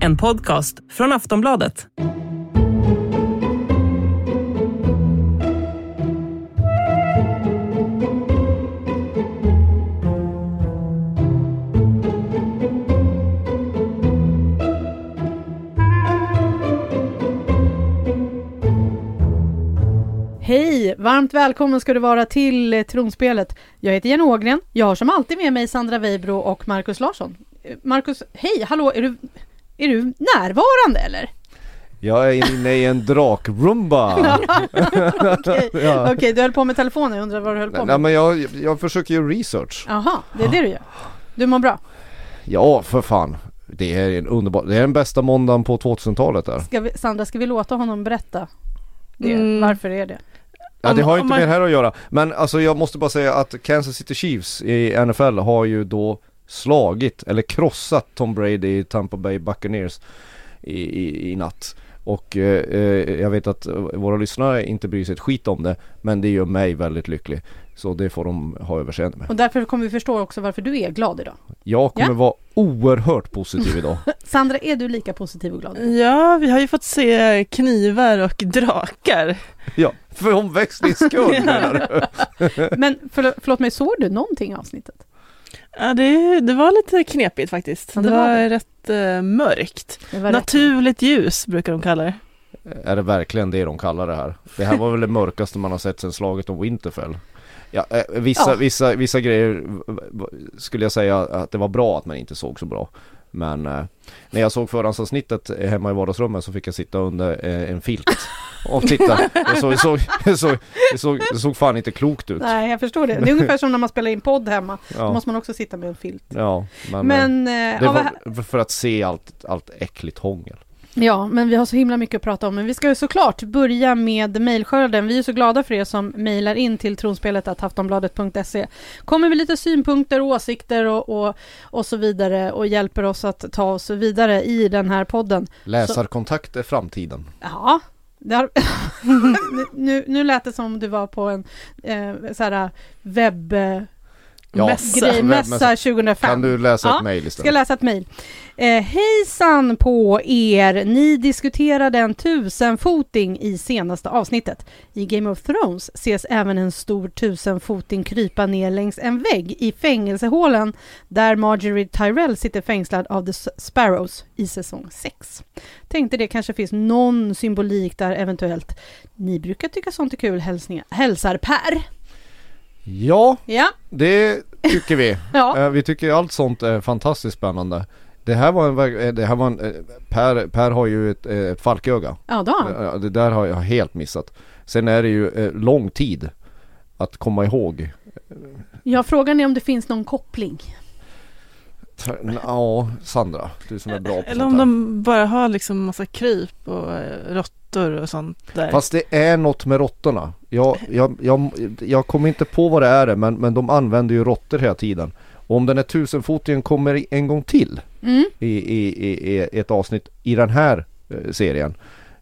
En podcast från Aftonbladet. Hej! Varmt välkommen ska du vara till eh, Tronspelet. Jag heter Jenny Ågren. Jag har som alltid med mig Sandra Weibro och Markus Larsson. Eh, Markus, hej! Hallå, är du, är du närvarande eller? Jag är inne i en drakrumba. Okej, Ja. Okej, du höll på med telefonen. Jag undrar vad du höll på Nej med. men jag, jag försöker göra research. Jaha, det är det du gör. Du mår bra. Ja för fan. Det är en underbar, det är den bästa måndagen på 2000-talet där. Ska vi, Sandra, ska vi låta honom berätta det? Mm. Varför är det? Ja, det har om inte man- det här att göra. Men alltså jag måste bara säga att Kansas City Chiefs i NFL har ju då slagit eller krossat Tom Brady i Tampa Bay Buccaneers i, i, i natt. Och eh, eh, jag vet att våra lyssnare inte bryr sig ett skit om det men det gör mig väldigt lycklig. Så det får de ha överseende med. Och därför kommer vi förstå också varför du är glad idag. Jag kommer Ja. vara oerhört positiv idag. Sandra, är du lika positiv och glad? Ja, vi har ju fått se knivar och drakar. ja, för omväxlings skull menar du? Men förlåt, förlåt mig, såg du någonting i avsnittet? Ja, det, det var lite knepigt faktiskt. Ja, det, det var var det. rätt eh, mörkt. Det var rätt. Naturligt ljus brukar de kalla det. Är det verkligen det de kallar det här? Det här var väl det mörkaste man har sett sedan slaget om Winterfell. Ja, eh, vissa, Ja. vissa, vissa grejer skulle jag säga att det var bra att man inte såg så bra. Men eh, när jag såg förhandsavsnittet hemma i vardagsrummet så fick jag sitta under eh, en filt och titta. Det såg, det, såg, det, såg, det, såg, det såg fan inte klokt ut. Nej, jag förstår det. Det är ungefär som när man spelar in podd hemma. Då Ja, måste man också sitta med en filt. ja men, eh, Men, eh, det vad här- var för att se allt, allt äckligt hångel. Ja, men vi har så himla mycket att prata om. Men vi ska ju såklart börja med mejlskörden. Vi är så glada för er som mejlar in till tronspelet att aftonbladet.se. Kommer med lite synpunkter, åsikter och, och, och så vidare och hjälper oss att ta oss vidare i den här podden. Läsarkontakt är framtiden. Ja, har... nu, nu lät det som om du var på en eh, så här webb... Ja, Mässa. Grej, webbmässa. mässa 2005. Kan du läsa Ja, ett mejl Ska istället? läsa ett mejl. Eh, hejsan på er! Ni diskuterade en tusenfoting i senaste avsnittet. I Game of Thrones ses även en stor tusenfoting krypa ner längs en vägg i fängelsehålen där Marjorie Tyrell sitter fängslad av The Sparrows i säsong 6. Tänkte det kanske finns någon symbolik där eventuellt. Ni brukar tycka sånt är kul. Hälsningar. Hälsar Per. Ja, Ja, det tycker vi. ja. Eh, Vi tycker allt sånt är fantastiskt spännande. Det här var en, eh, det här var en eh, per, per har ju ett, ett falköga. ja då. Eh, Det där har jag helt missat. Sen är det ju lång tid att komma ihåg. Ja, frågan är om det finns någon koppling. Ja, Sandra, du som är bra på Eller om de bara har liksom massa kryp och eh, råttor och sånt där. Fast det är något med råttorna. Jag, jag, jag, jag kommer inte på vad det är men, men de använder ju råttor hela tiden. Och om den här tusenfotingen kommer en gång till Mm. i, i, i, i ett avsnitt i den här eh, serien.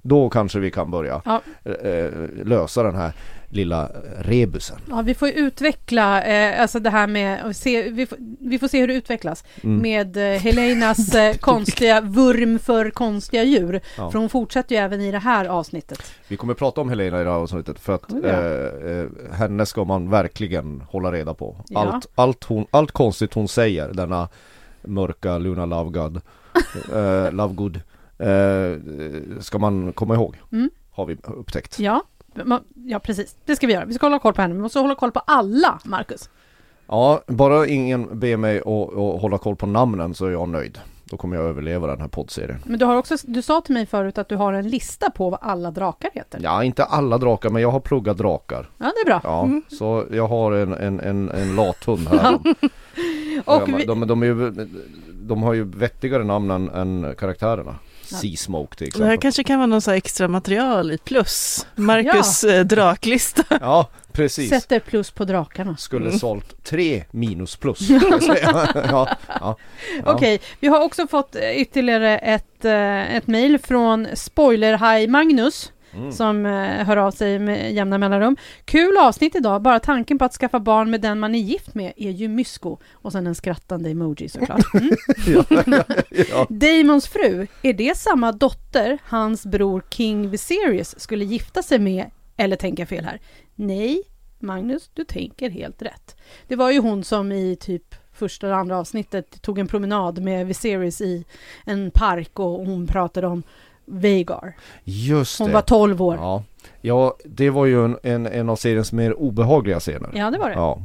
Då kanske vi kan börja Ja. eh, lösa den här lilla rebusen. Ja, vi får utveckla, eh, alltså det här med, se, vi, får, vi får se hur det utvecklas Mm. med eh, Helenas eh, konstiga vurm för konstiga djur. Ja. För hon fortsätter ju även i det här avsnittet. Vi kommer prata om Helena i det här avsnittet för att eh, eh, henne ska man verkligen hålla reda på. Ja. Allt, allt, hon, allt konstigt hon säger, denna mörka Luna Lovegood, eh, Lovegood, eh, ska man komma ihåg. Mm. Har vi upptäckt. Ja, ja, precis. Det ska vi göra. Vi ska hålla koll på henne. Vi måste hålla koll på alla, Marcus. Ja, bara ingen ber mig att, hålla koll på namnen så är jag nöjd. Då kommer jag överleva den här poddserien. Men du har också, du sa till mig förut att du har en lista på vad alla drakar heter. Ja, inte alla drakar men jag har pluggat drakar. Ja, det är bra. Ja, så jag har en, en, en, en lathund här. Och de, vi, de, de, är ju, de har ju vettigare namn än, än karaktärerna. Ja. Sea Smoke till Det här exempel. kanske kan vara någon så här extra material i plus. Marcus eh, draklista. Ja, precis. sätter plus på drakarna. Skulle Mm. sålt tre minus plus. ja, ja, ja. Okej, vi har också fått eh, ytterligare ett, eh, ett mejl från Spoilerhaj Magnus. Mm. som eh, hör av sig med jämna mellanrum. Kul avsnitt idag, bara tanken på att skaffa barn med den man är gift med är ju mysko. Och sen en skrattande emoji såklart. Mm. ja, ja, ja. Damons fru, är det samma dotter hans bror King Viserys skulle gifta sig med? Eller tänker jag fel här? Nej, Magnus, du tänker helt rätt. Det var ju hon som i typ första och andra avsnittet tog en promenad med Viserys i en park och hon pratade om Vagar. Just Hon det. var 12 år. Ja. ja, det var ju en, en, en av seriens mer obehagliga scener. Ja, det var det. Ja.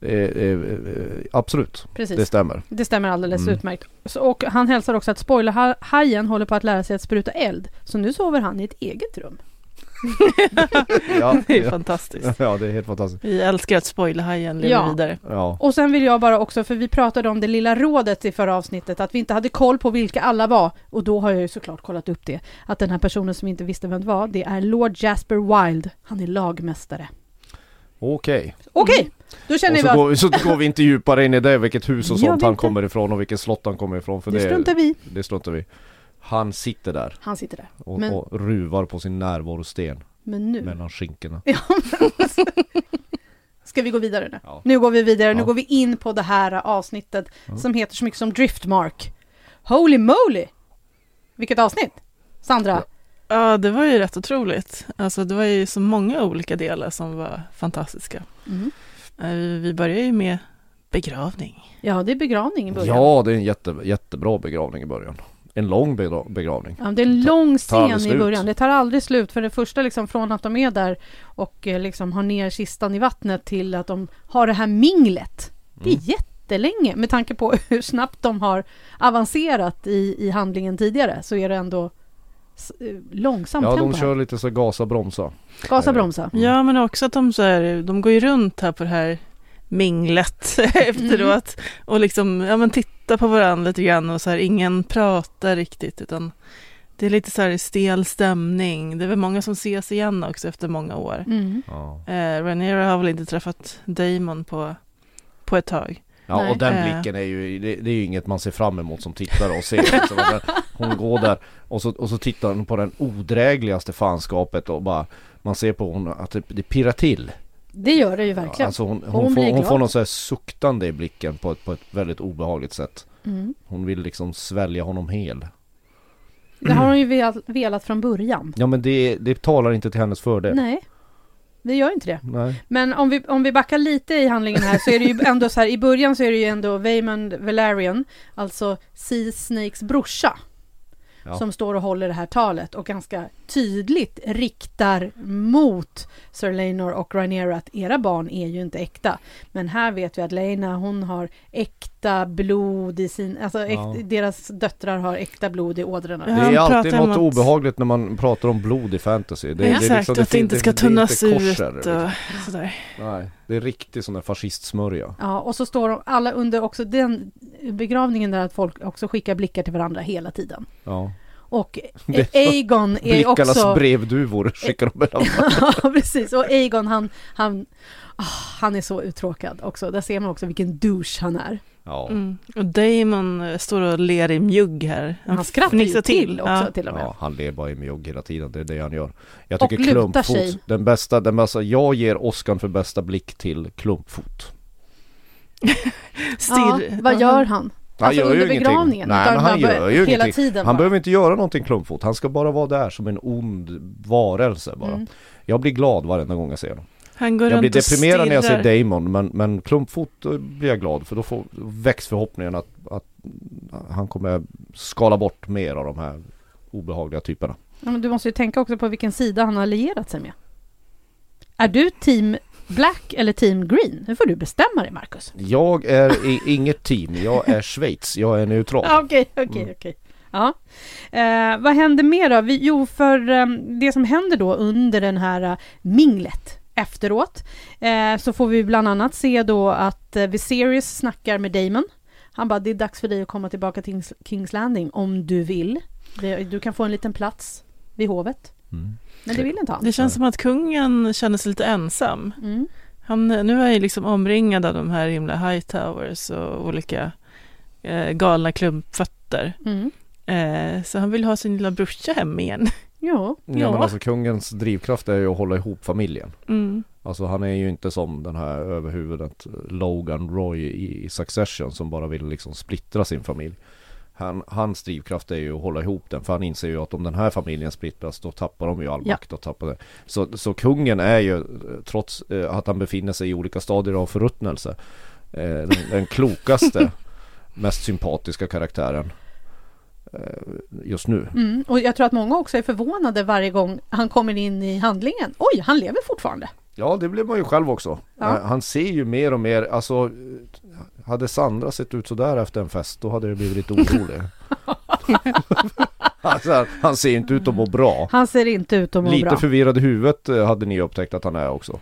Eh, eh, eh, absolut, Precis. det Det, stämmer. stämmer alldeles Mm. utmärkt. Så, och han hälsar också att spoilerhajen håller på att lära sig att spruta eld. Så nu sover han i ett eget rum. Ja, Det är ja. fantastiskt. ja, det är helt fantastiskt. Vi älskar att spoilerhajen lever Ja. vidare. Ja, Och sen vill jag bara också, för vi pratade om det lilla rådet i förra avsnittet, att vi inte hade koll på vilka alla var. Och då har jag ju såklart kollat upp det. Att den här personen som inte visste vem det var, det är Lord Jasper Wild. Han är lagmästare. okej. Okej, då känner Och vi så att går, så går vi inte djupare in i det, vilket hus och sånt vi han kommer ifrån och vilket slott han kommer ifrån. För det det, struntar vi det struntar vi Han sitter där Han sitter där. och, Men- och ruvar på sin närvarosten Men nu... mellan skinkorna. Ja, men alltså. Ska vi gå vidare nu? Ja. Nu går vi vidare, nu Ja. går vi in på det här avsnittet Ja. som heter så mycket som Driftmark. Holy moly! Vilket avsnitt! Sandra? Ja, det var ju rätt otroligt. Alltså det var ju så många olika delar som var fantastiska. Mm. Eh, Vi börjar ju med begravning. Ja, det är begravning i början. Ja, det är en jätte, jättebra begravning i början. En lång begra- begravning. Ja, det är en lång scen i början. Det tar aldrig slut. För det första liksom från att de är där och eh, liksom har ner kistan i vattnet till att de har det här minglet. Det är Mm. jättelänge med tanke på hur snabbt de har avancerat i, i handlingen tidigare så är det ändå eh, långsamt Ja, de här. kör lite så gasa bromsa. Gasa bromsa. Mm. Ja, men också att de så här, de går ju runt här på det här minglet efteråt och liksom, ja men titta på varandra lite grann och så här, ingen pratar riktigt utan det är lite så här stel stämning. Det är väl många som ses igen också efter många år. Mm. Ja, Eh, Rhaenyra har väl inte träffat Damon på, på ett tag. ja Nej. och den Eh. blicken är ju, det, det är ju inget man ser fram emot som tittare och ser. Liksom, att den- hon går där och så, och så tittar hon på den odrägligaste fanskapet och bara Man ser på hon att det, det pirrar till. Det gör det ju verkligen. Alltså hon, Hon hon, får, hon får något så här suktande i blicken på ett, på ett väldigt obehagligt sätt. Mm. Hon vill liksom svälja honom hel. Det har hon ju velat, velat från början. Ja men det, det talar inte till hennes fördel. Nej, det gör inte det. Nej. Men om vi, om vi backar lite i handlingen här så är det ju ändå så här, i början så är det ju ändå Waymond Valerian, alltså Sea Snakes brorsa, Ja. som står och håller det här talet och ganska tydligt riktar mot Sir Leinor och Rhaenyra att era barn är ju inte äkta. Men här vet vi att Lena hon har äkta blod i sin, alltså Ja. deras döttrar har äkta blod i ådrorna. Ja, Det är alltid något att- obehagligt när man pratar om blod i fantasy. Det, Det, det är Exakt, liksom- att det inte ska det tunnas inte ut kosher, liksom. och sådär. Nej, det är riktigt sån där fascistsmörja. Ja, och så står de alla under också den begravningen där att folk också skickar blickar till varandra hela tiden. Ja. Och Det- Aegon är Blickarnas också... brevduvor skickar de ja, precis. Och Aegon, han, han, ah, han är så uttråkad också. Där ser man också vilken douche han är. Ja. Mm. Och Damon eh, står och ler i mjugg här. Han skrattar ju fnissar till också Ja. till och med. Ja, han ler bara i mjugg hela tiden, det är det han gör. Jag Och tycker lutar klumpfot, sig. den bästa, den bästa, jag ger Oscar för bästa blick till klumpfot. Ja, vad gör han? Han alltså gör ju ingenting. Nej, men han gör ju hela ingenting. tiden Han bara. behöver inte göra någonting klumpfot, han ska bara vara där som en ond varelse bara. Mm. Jag blir glad varenda gång jag ser honom. Han går Jag blir deprimerad när jag ser. Damon men, men klumpfot blir jag glad för då får, väcks förhoppningen att, att han kommer skala bort mer av de här obehagliga typerna. Ja, men du måste ju tänka också på vilken sida han har allierat sig med. Är du team Black eller team Green? Nu får du bestämma dig, Marcus. Jag är i, inget team, jag är Schweiz, jag är neutral. Okej, okej, Mm. okej. Ja. Eh, vad händer mer då? Vi, jo, för eh, det som händer då under den här eh, minglet efteråt eh, så får vi bland annat se då att eh, Viserys snackar med Damon. Han bara, det är dags för dig att komma tillbaka till Kings, Landing om du vill. Du kan få en liten plats vid hovet. Mm. Men det vill inte han. Det känns som att kungen känner sig lite ensam. Mm. Han, nu är jag liksom omringad av de här himla high towers och olika eh, galna klumpfötter. Mm. Eh, så han vill ha sin lilla brorsa hem igen. Ja, Ja, Ja. men alltså kungens drivkraft är ju att hålla ihop familjen. Mm. Alltså han är ju inte som den här överhuvudet Logan Roy i, i Succession som bara vill liksom splittra sin familj. Han, hans drivkraft är ju att hålla ihop den för han inser ju att om den här familjen splittras då tappar de ju all Ja. makt och tappar det. Så, så kungen är ju eh, trots eh, att han befinner sig i olika stadier av förruttnelse eh, den, den klokaste, mest sympatiska karaktären eh, just nu. mm. och jag tror att många också är förvånade varje gång han kommer in i handlingen. Oj, han lever fortfarande! Ja, det blev man ju själv också. Ja. Eh, Han ser ju mer och mer, alltså eh, hade Sandra sett ut sådär efter en fest då hade det blivit lite orolig. alltså, han ser inte ut att må bra. Han ser inte ut att må Lite bra. förvirrad i huvudet eh, hade ni upptäckt att han är också.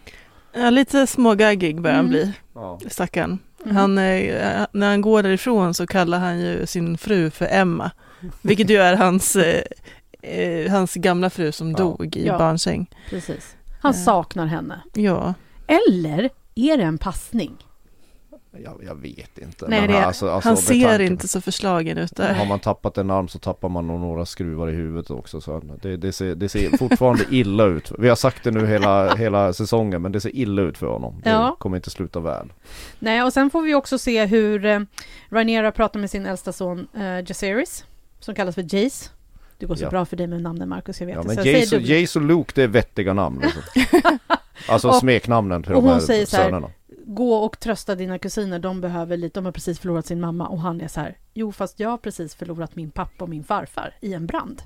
Ja, lite smågaggig börjar han Mm. bli, Ja. stackarn. Mm. Han, eh, när han går därifrån så kallar han ju sin fru för Emma. Vilket ju är hans, eh, eh, hans gamla fru som Ja. dog i Ja. barnsäng. Precis. Han Ja. saknar henne. Ja, Eller är det en passning? Jag, jag vet inte. Nej, det- alltså, alltså, han ser inte så förslagen ut där. Har man tappat en arm så tappar man nog några skruvar i huvudet också. Så det, det, ser, det ser fortfarande illa ut. Vi har sagt det nu hela, hela säsongen men det ser illa ut för honom. Det Ja. kommer inte sluta väl. Nej, och sen får vi också se hur eh, Rhaenyra pratar med sin äldsta son eh, Jaceres, som kallas för Jace. Det går så Ja. bra för dig med namnen Marcus, jag vet Ja det. men Jace och. Jace och Luke det är vettiga namn. Liksom. Alltså Och- smeknamnen till och de hon här säger så här, sönerna. Gå och trösta dina kusiner, de behöver lite, de har precis förlorat sin mamma och han är så här, jo fast jag har precis förlorat min pappa och min farfar i en brand.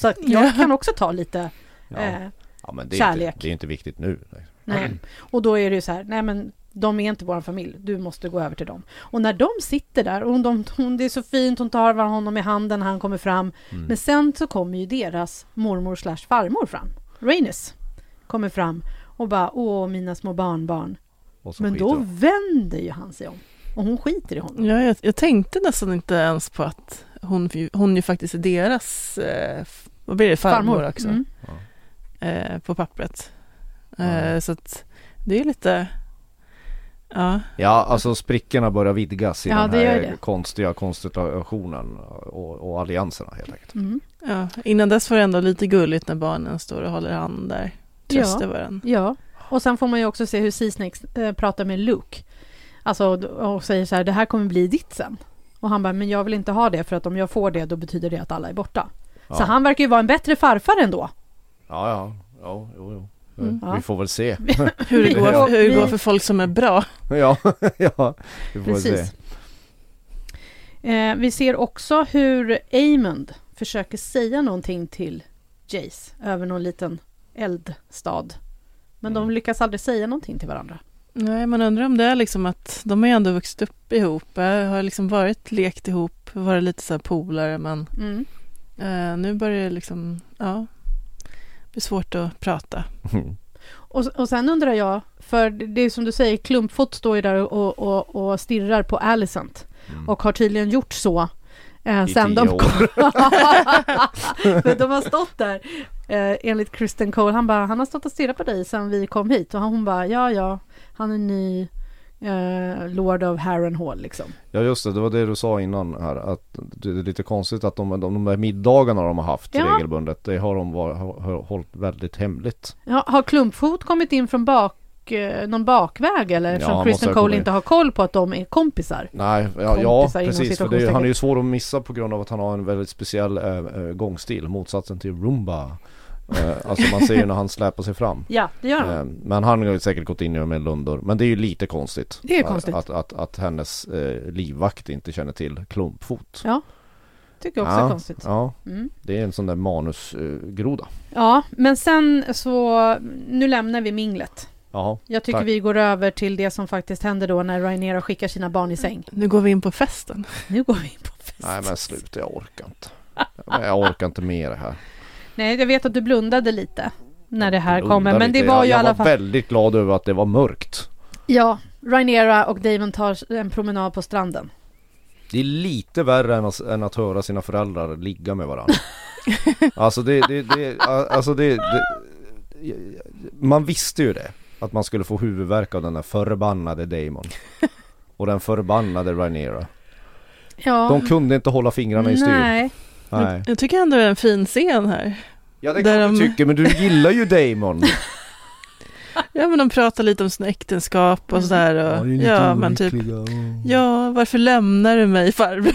Så att jag Ja. kan också ta lite Ja. eh, ja men det är, kärlek. inte, det är inte viktigt nu. Nej. Nej. Och då är det ju så här, nej men de är inte vår familj, du måste gå över till dem. Och när de sitter där, och de, hon, det är så fint, hon tar honom i handen, han kommer fram. Mm. Men sen så kommer ju deras mormor slash farmor fram. Rhaenys kommer fram och bara, åh mina små barnbarn. Men då de. vänder ju han sig om. Och hon skiter i honom. Ja, jag, jag tänkte nästan inte ens på att hon, hon ju faktiskt är deras, eh, vad blir det, farmor, också, Mm. eh, på pappret. Ja. Eh, så att det är lite, ja, Ja alltså sprickorna börjar vidgas i Ja, den här det. konstiga konstellationen och, och allianserna helt enkelt. Mm. ja. Innan dess var det ändå lite gulligt när barnen står och håller hand där, tröstar varandra. Ja, och sen får man ju också se hur Sea Snakes eh, pratar med Luke. Alltså, och säger så här, det här kommer bli ditt sen. Och han bara, men jag vill inte ha det för att om jag får det då betyder det att alla är borta. Ja. Så han verkar ju vara en bättre farfar ändå. Ja, ja, ja, jo, jo. Mm. Vi får väl se. Hur det, går, hur det går för folk som är bra. ja, ja, vi får väl se. Precis. Eh, vi ser också hur Aemond försöker säga någonting till Jace över någon liten eldstad. Men de Mm. lyckas aldrig säga någonting till varandra. Nej, man undrar om det är liksom att de har ju ändå vuxit upp ihop, eh, har liksom varit lekt ihop, varit lite så här polare, men Mm. eh, nu börjar det liksom, ja, bli svårt att prata. Och, och sen undrar jag, för det är som du säger, Klumpfot står ju där och, och, och stirrar på Alicent Mm. och har tydligen gjort så eh, sen de. Men de har stått där, eh, enligt Kristen Cole, han bara, han har stått och stirrat på dig sen vi kom hit och hon bara, ja ja, han är ny eh, Lord of Harrenhal liksom. Ja just det, det var det du sa innan här att det är lite konstigt att de, de, de där middagarna de har haft Ja. regelbundet Det har de var, har, har hållit väldigt hemligt Ja, har Klumpfot kommit in från bak, eh, någon bakväg eller Ja, eftersom han Kristen Cole inte har koll på att de är kompisar? Nej, ja, ja Kompisar precis för det, han är ju svår att missa på grund av att han har en väldigt speciell äh, gångstil Motsatsen till Roomba Alltså man ser ju när han släpar sig fram Ja, det gör han. Eh, Men han har ju säkert gått in med lundor Men det är ju lite konstigt Det är att- konstigt. Att, att, att hennes eh, livvakt inte känner till klumpfot Ja, tycker jag också ja, är konstigt. Ja, Mm. det är en sån där manusgroda Ja, men sen så, nu lämnar vi minglet. Jaha, Jag tycker Tack. vi går över till det som faktiskt händer då när Rhaenyra skickar sina barn i säng. Nu går vi in på festen. Nu går vi in på fest. nej men sluta jag orkar inte Jag orkar inte med det här Nej, jag vet att du blundade lite när det här kommer, men det var ju i jag, alla Jag fall... var väldigt glad över att det var mörkt. Ja, Rhaenyra och Damon tar en promenad på stranden. Det är lite värre än att, än att höra sina föräldrar ligga med varandra. Alltså det, det, det, alltså det, det Man visste ju det Att man skulle få huvudvärk av den där förbannade Damon Och den förbannade Rhaenyra. Ja, De kunde inte hålla fingrarna i styr. Nej. Nej Jag tycker ändå det är en fin scen här. Ja det kan du de- tycka men du gillar ju Damon. Ja men de pratar lite om sina äktenskap och sådär och ja, men typ Ja, varför lämnar du mig farbror?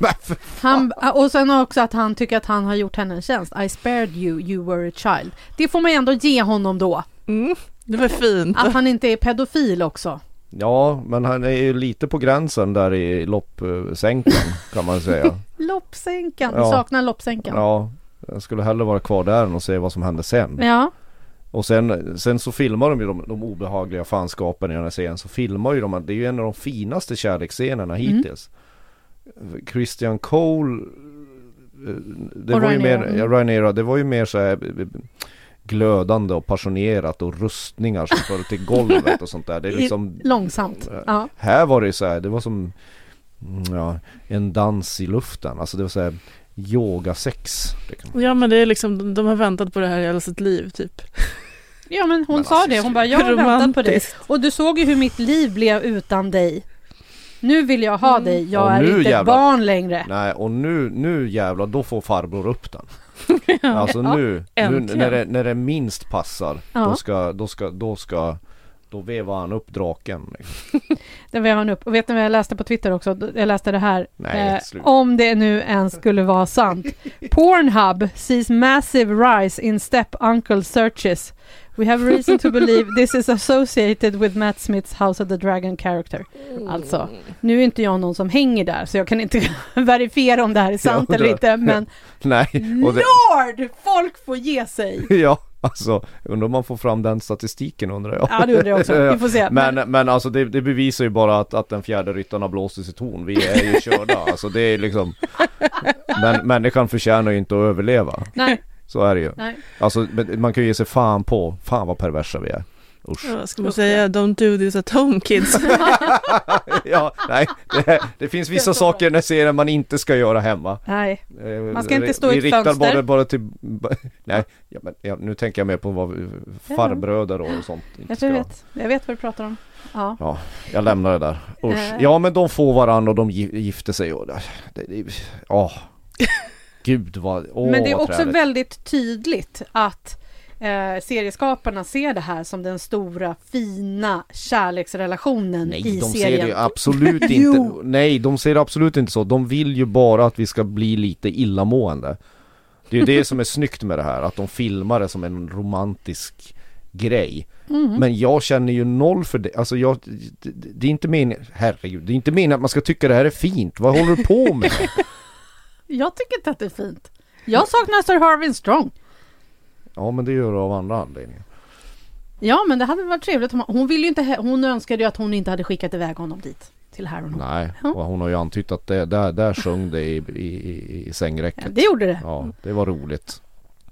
Han, och sen också att han tycker att han har gjort henne en tjänst. I spared you, you were a child. Det får man ju ändå ge honom då. Mm, det var fint. Att han inte är pedofil också. Ja men han är ju lite på gränsen där i loppsänkan kan man säga. Loppsänkan, Ja. du saknar loppsänkan. Ja, jag skulle hellre vara kvar där än och se vad som händer sen. Ja. Och sen, sen så filmar de ju de, de obehagliga fanskapen i den här serien. Så filmar ju de, det är ju en av de finaste kärleksscenerna Mm. hittills. Christian Cole eh, det Och var ju Rhaenyra, mer, mm. ja, Rhaenyra, det var ju mer så här eh, glödande och passionerat och rustningar som föll till golvet och sånt där. Det är liksom Långsamt. Ja. Här var det så här, det var som mm, ja, en dans i luften. Alltså det var så här yogasex. liksom. Ja men det är liksom, de- har väntat på det här hela sitt liv typ. ja, men hon Men sa alltså, det. Hon bara, jag har väntat på dig. Och du såg ju hur mitt liv blev utan dig. Nu vill jag ha Mm. dig. Jag Och är nu inte jävlar. barn längre. Nej och nu, nu jävlar då får farbror upp den. Alltså Ja, nu, nu äntligen. när, det, när det minst passar Ja. då ska, då ska, då ska Då vevar han upp draken. Den vevar han upp. Och vet ni vad jag läste på Twitter också? Jag läste det här. Nej, Eh, om det nu ens skulle vara sant. Pornhub sees massive rise in step uncle searches. We have reason to believe this is associated with Matt Smiths House of the Dragon character. Alltså, nu är inte jag någon som hänger där så jag kan inte verifiera om det här är sant eller inte. Men Nej, och det, Lord! Folk får ge sig! ja alltså undrar om man får fram den statistiken undrar jag. Ja, det undrar jag också. Vi får se. Men, men alltså det, det bevisar ju bara att, att den fjärde ryttaren har blåst i sitt horn. Vi är ju körda. Alltså det är liksom Men människan förtjänar ju inte att överleva. Nej, Så är det ju. nej. Alltså men man kan ju ge sig fan på, fan vad perversa vi är. Usch. Ja, vad ska man säga? Don't do this at home kids. ja, nej. Det, det finns vissa saker i den här serien man inte ska göra hemma. nej. Eh, Man ska inte stå i vi ett riktar fönster. Bara, bara till, nej, ja, men, ja, nu tänker jag mer på vad vi- farbröder och sånt inte Jag, ska. vet. jag vet vad du pratar om. Ja. Jag lämnar det där. Usch. Eh. Ja men de får varandra och de gi- gifter sig och det, det, det åh. Gud vad, åh Men det är också väldigt tydligt att eh, serieskaparna ser det här som den stora fina kärleksrelationen Nej, i de ser serien. det absolut inte. Nej, de ser det absolut inte så. De vill ju bara att vi ska bli lite illamående. Det är ju det som är snyggt med det här, att de filmar det som en romantisk grej. Mm. Men jag känner ju noll för det. Alltså jag, det, det är inte meningen, herregud, det är inte meningen att man ska tycka det här är fint. Vad håller du på med? Jag tycker inte att det är fint. Jag saknar Sir Harvin Strong. Ja men det gör du av andra anledningar. Ja, men det hade varit trevligt. om- Hon, vill ju inte, hon önskade ju att hon inte hade skickat iväg honom dit. Till Harrenhal. Nej, Ja. och hon har ju antytt att det, där, där sjöng det i, i, i, sängräcket. Ja, det gjorde det. Ja, det var roligt.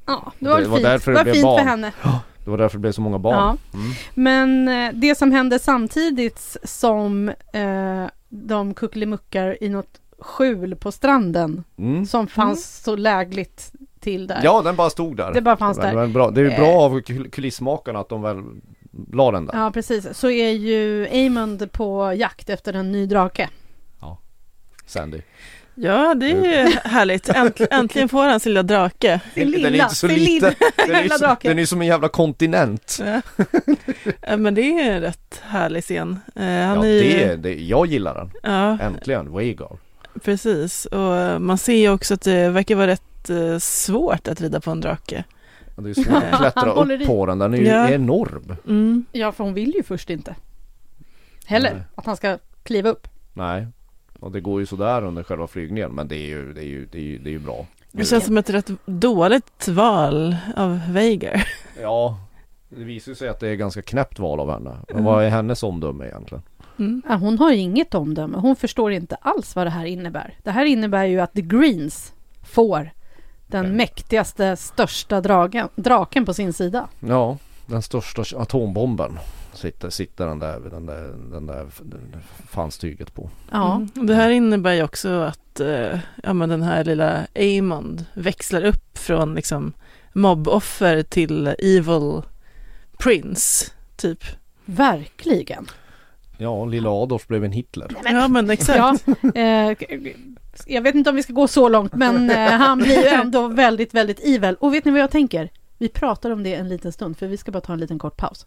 Ja, det var, Det var fint, därför det det var fint för barn. henne. Det var därför det blev så många barn. Ja. Mm. Men eh, det som hände samtidigt som eh, de kuckelimuckar i något skjul på stranden Mm. som fanns så lägligt till där. Ja, den bara stod där. Det bara fanns där. men bra. Det är ju Eh. bra av kul- kulissmakarna att de väl la den där. Ja, precis. Så är ju Amund på jakt efter en ny drake. Sandy. Ja, det är ju härligt. Änt, äntligen får han sin lilla drake. Sin Den är lilla, inte så liten. Den är, ju drake. den är som en jävla kontinent. Ja. Ja, Men det är en rätt härlig scen. Eh, Han Ja, är ju, det, det, jag gillar den. Ja, Äntligen, Wagar. Precis. Och man ser ju också att det verkar vara rätt eh, svårt att rida på en drake. Och Det är svårt att klättra i. upp på den, den är ju Ja. enorm. Mm. Ja, för hon vill ju först inte. Heller Nej. att han ska kliva upp. Nej. Och det går ju sådär under själva flygningen men det är ju, det är ju, det är ju, det är ju bra. Det känns som ett rätt dåligt val av Veigar. Ja, det visar sig att det är ganska knäppt val av henne. Men Mm. vad är hennes omdöme egentligen? Mm. Ja, hon har inget omdöme. Hon förstår inte alls vad det här innebär. Det här innebär ju att The Greens får den Mm. mäktigaste, största dragen, draken på sin sida. Ja, den största atombomben sitter, sitter den där, den där, den där, fanstyget på. Ja, Mm. Det här innebär ju också att eh, ja, men den här lilla Amond växlar upp från liksom mobboffer till evil prince, typ. verkligen. Ja, lilla Adolf blev en Hitler. Ja men exakt. Ja, eh, jag vet inte om vi ska gå så långt men eh, han blir ju ändå väldigt, väldigt evil. Och vet ni vad jag tänker? Vi pratar om det en liten stund för vi ska bara ta en liten kort paus.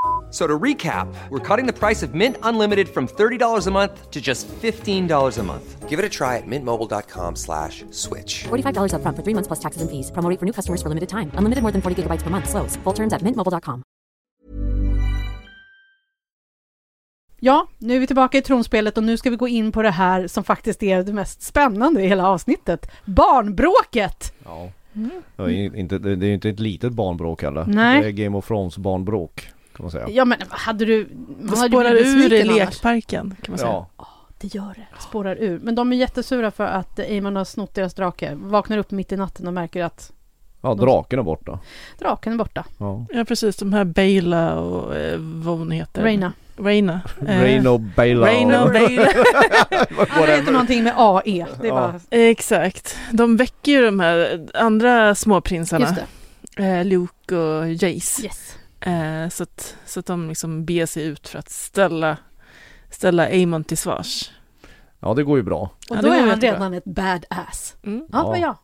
So to recap, we're cutting the price of Mint Unlimited from $30 a month to just $15 a month. Give it a try at mintmobile.com slash switch. $45 upfront for three months plus taxes and fees. Promo for new customers for limited time. Unlimited more than 40 gigabytes per month. Slows. Full terms at mintmobile.com. Ja, nu är vi tillbaka i tronspelet och nu ska vi gå in på det här som faktiskt är det mest spännande i hela avsnittet. Barnbråket! Ja. Det är ju inte, det är ju inte ett litet barnbråk heller. Nej. Det är Game of Thrones barnbråk kan man säga. Ja men hade du... Det hade spårar ur i annars. lekparken kan man säga. Ja. Det gör det, spårar ur. Men de är jättesura för att Eamon har snott deras drake. Vaknar upp mitt i natten och märker att ja, draken är borta. draken är borta. Ja. Ja precis, de här Bela och eh, vad hon heter. Reina. Reina. Eh, Reino Baila. Och Bela. Alla heter någonting med AE. Det är Ja. bara... Exakt. De väcker ju de här andra småprinsarna. Just det. Eh, Luke och Jace. Yes. Eh, så, att, så att de liksom beger sig ut för att ställa, ställa Amon till svars. Ja det går ju bra. Och Ja, då det är han redan ett badass. Mm. Ja, det var Ja. jag.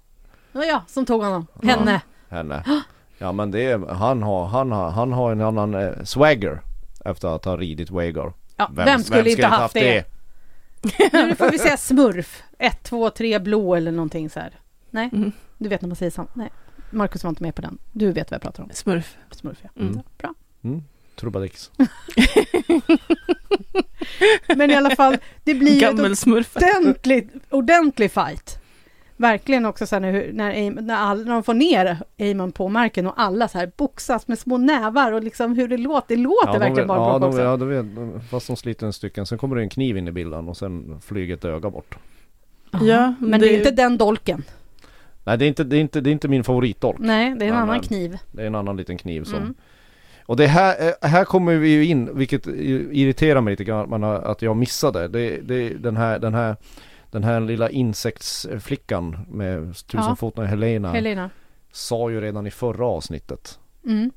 Det var jag som tog honom. Ja. Henne. Henne. Ja men det är, han har, han har, han har en annan eh, swagger. Efter att ha ridit Wagar. Ja, vem, skulle inte haft det? Nu får vi säga smurf. Ett, två, tre, blå eller någonting så här. Nej, Mm. du vet när man säger samma. Nej, Marcus var inte med på den. Du vet vad jag pratar om. Smurf. Smurf, ja. Mm. Ja, Bra. Mm. Trubadix. Men i alla fall, det blir ju ett Gammelsmurf. ordentligt, ordentlig fight. Verkligen också så här när, när, när, all, när de får ner Eamon på marken och alla så här boxas med små nävar och liksom hur det låter. Det låter de verkligen bara ja, bra de, också. ja, de vet, fast de sliter en stycken. Sen kommer det en kniv in i bilden och sen flyger ett öga bort. Ja, Men det är det- inte den dolken. Nej det är inte, det är inte, det är inte min favoritdolk. Nej, det är en Ja, annan men- kniv. Det är en annan liten kniv som Mm. Och det här, eh, här kommer vi ju in, vilket irriterar mig lite grann att jag missade. Det, det, den, här, den, här, den här lilla insektsflickan med tusenfotna Helena Helena. sa ju redan i förra avsnittet Mm.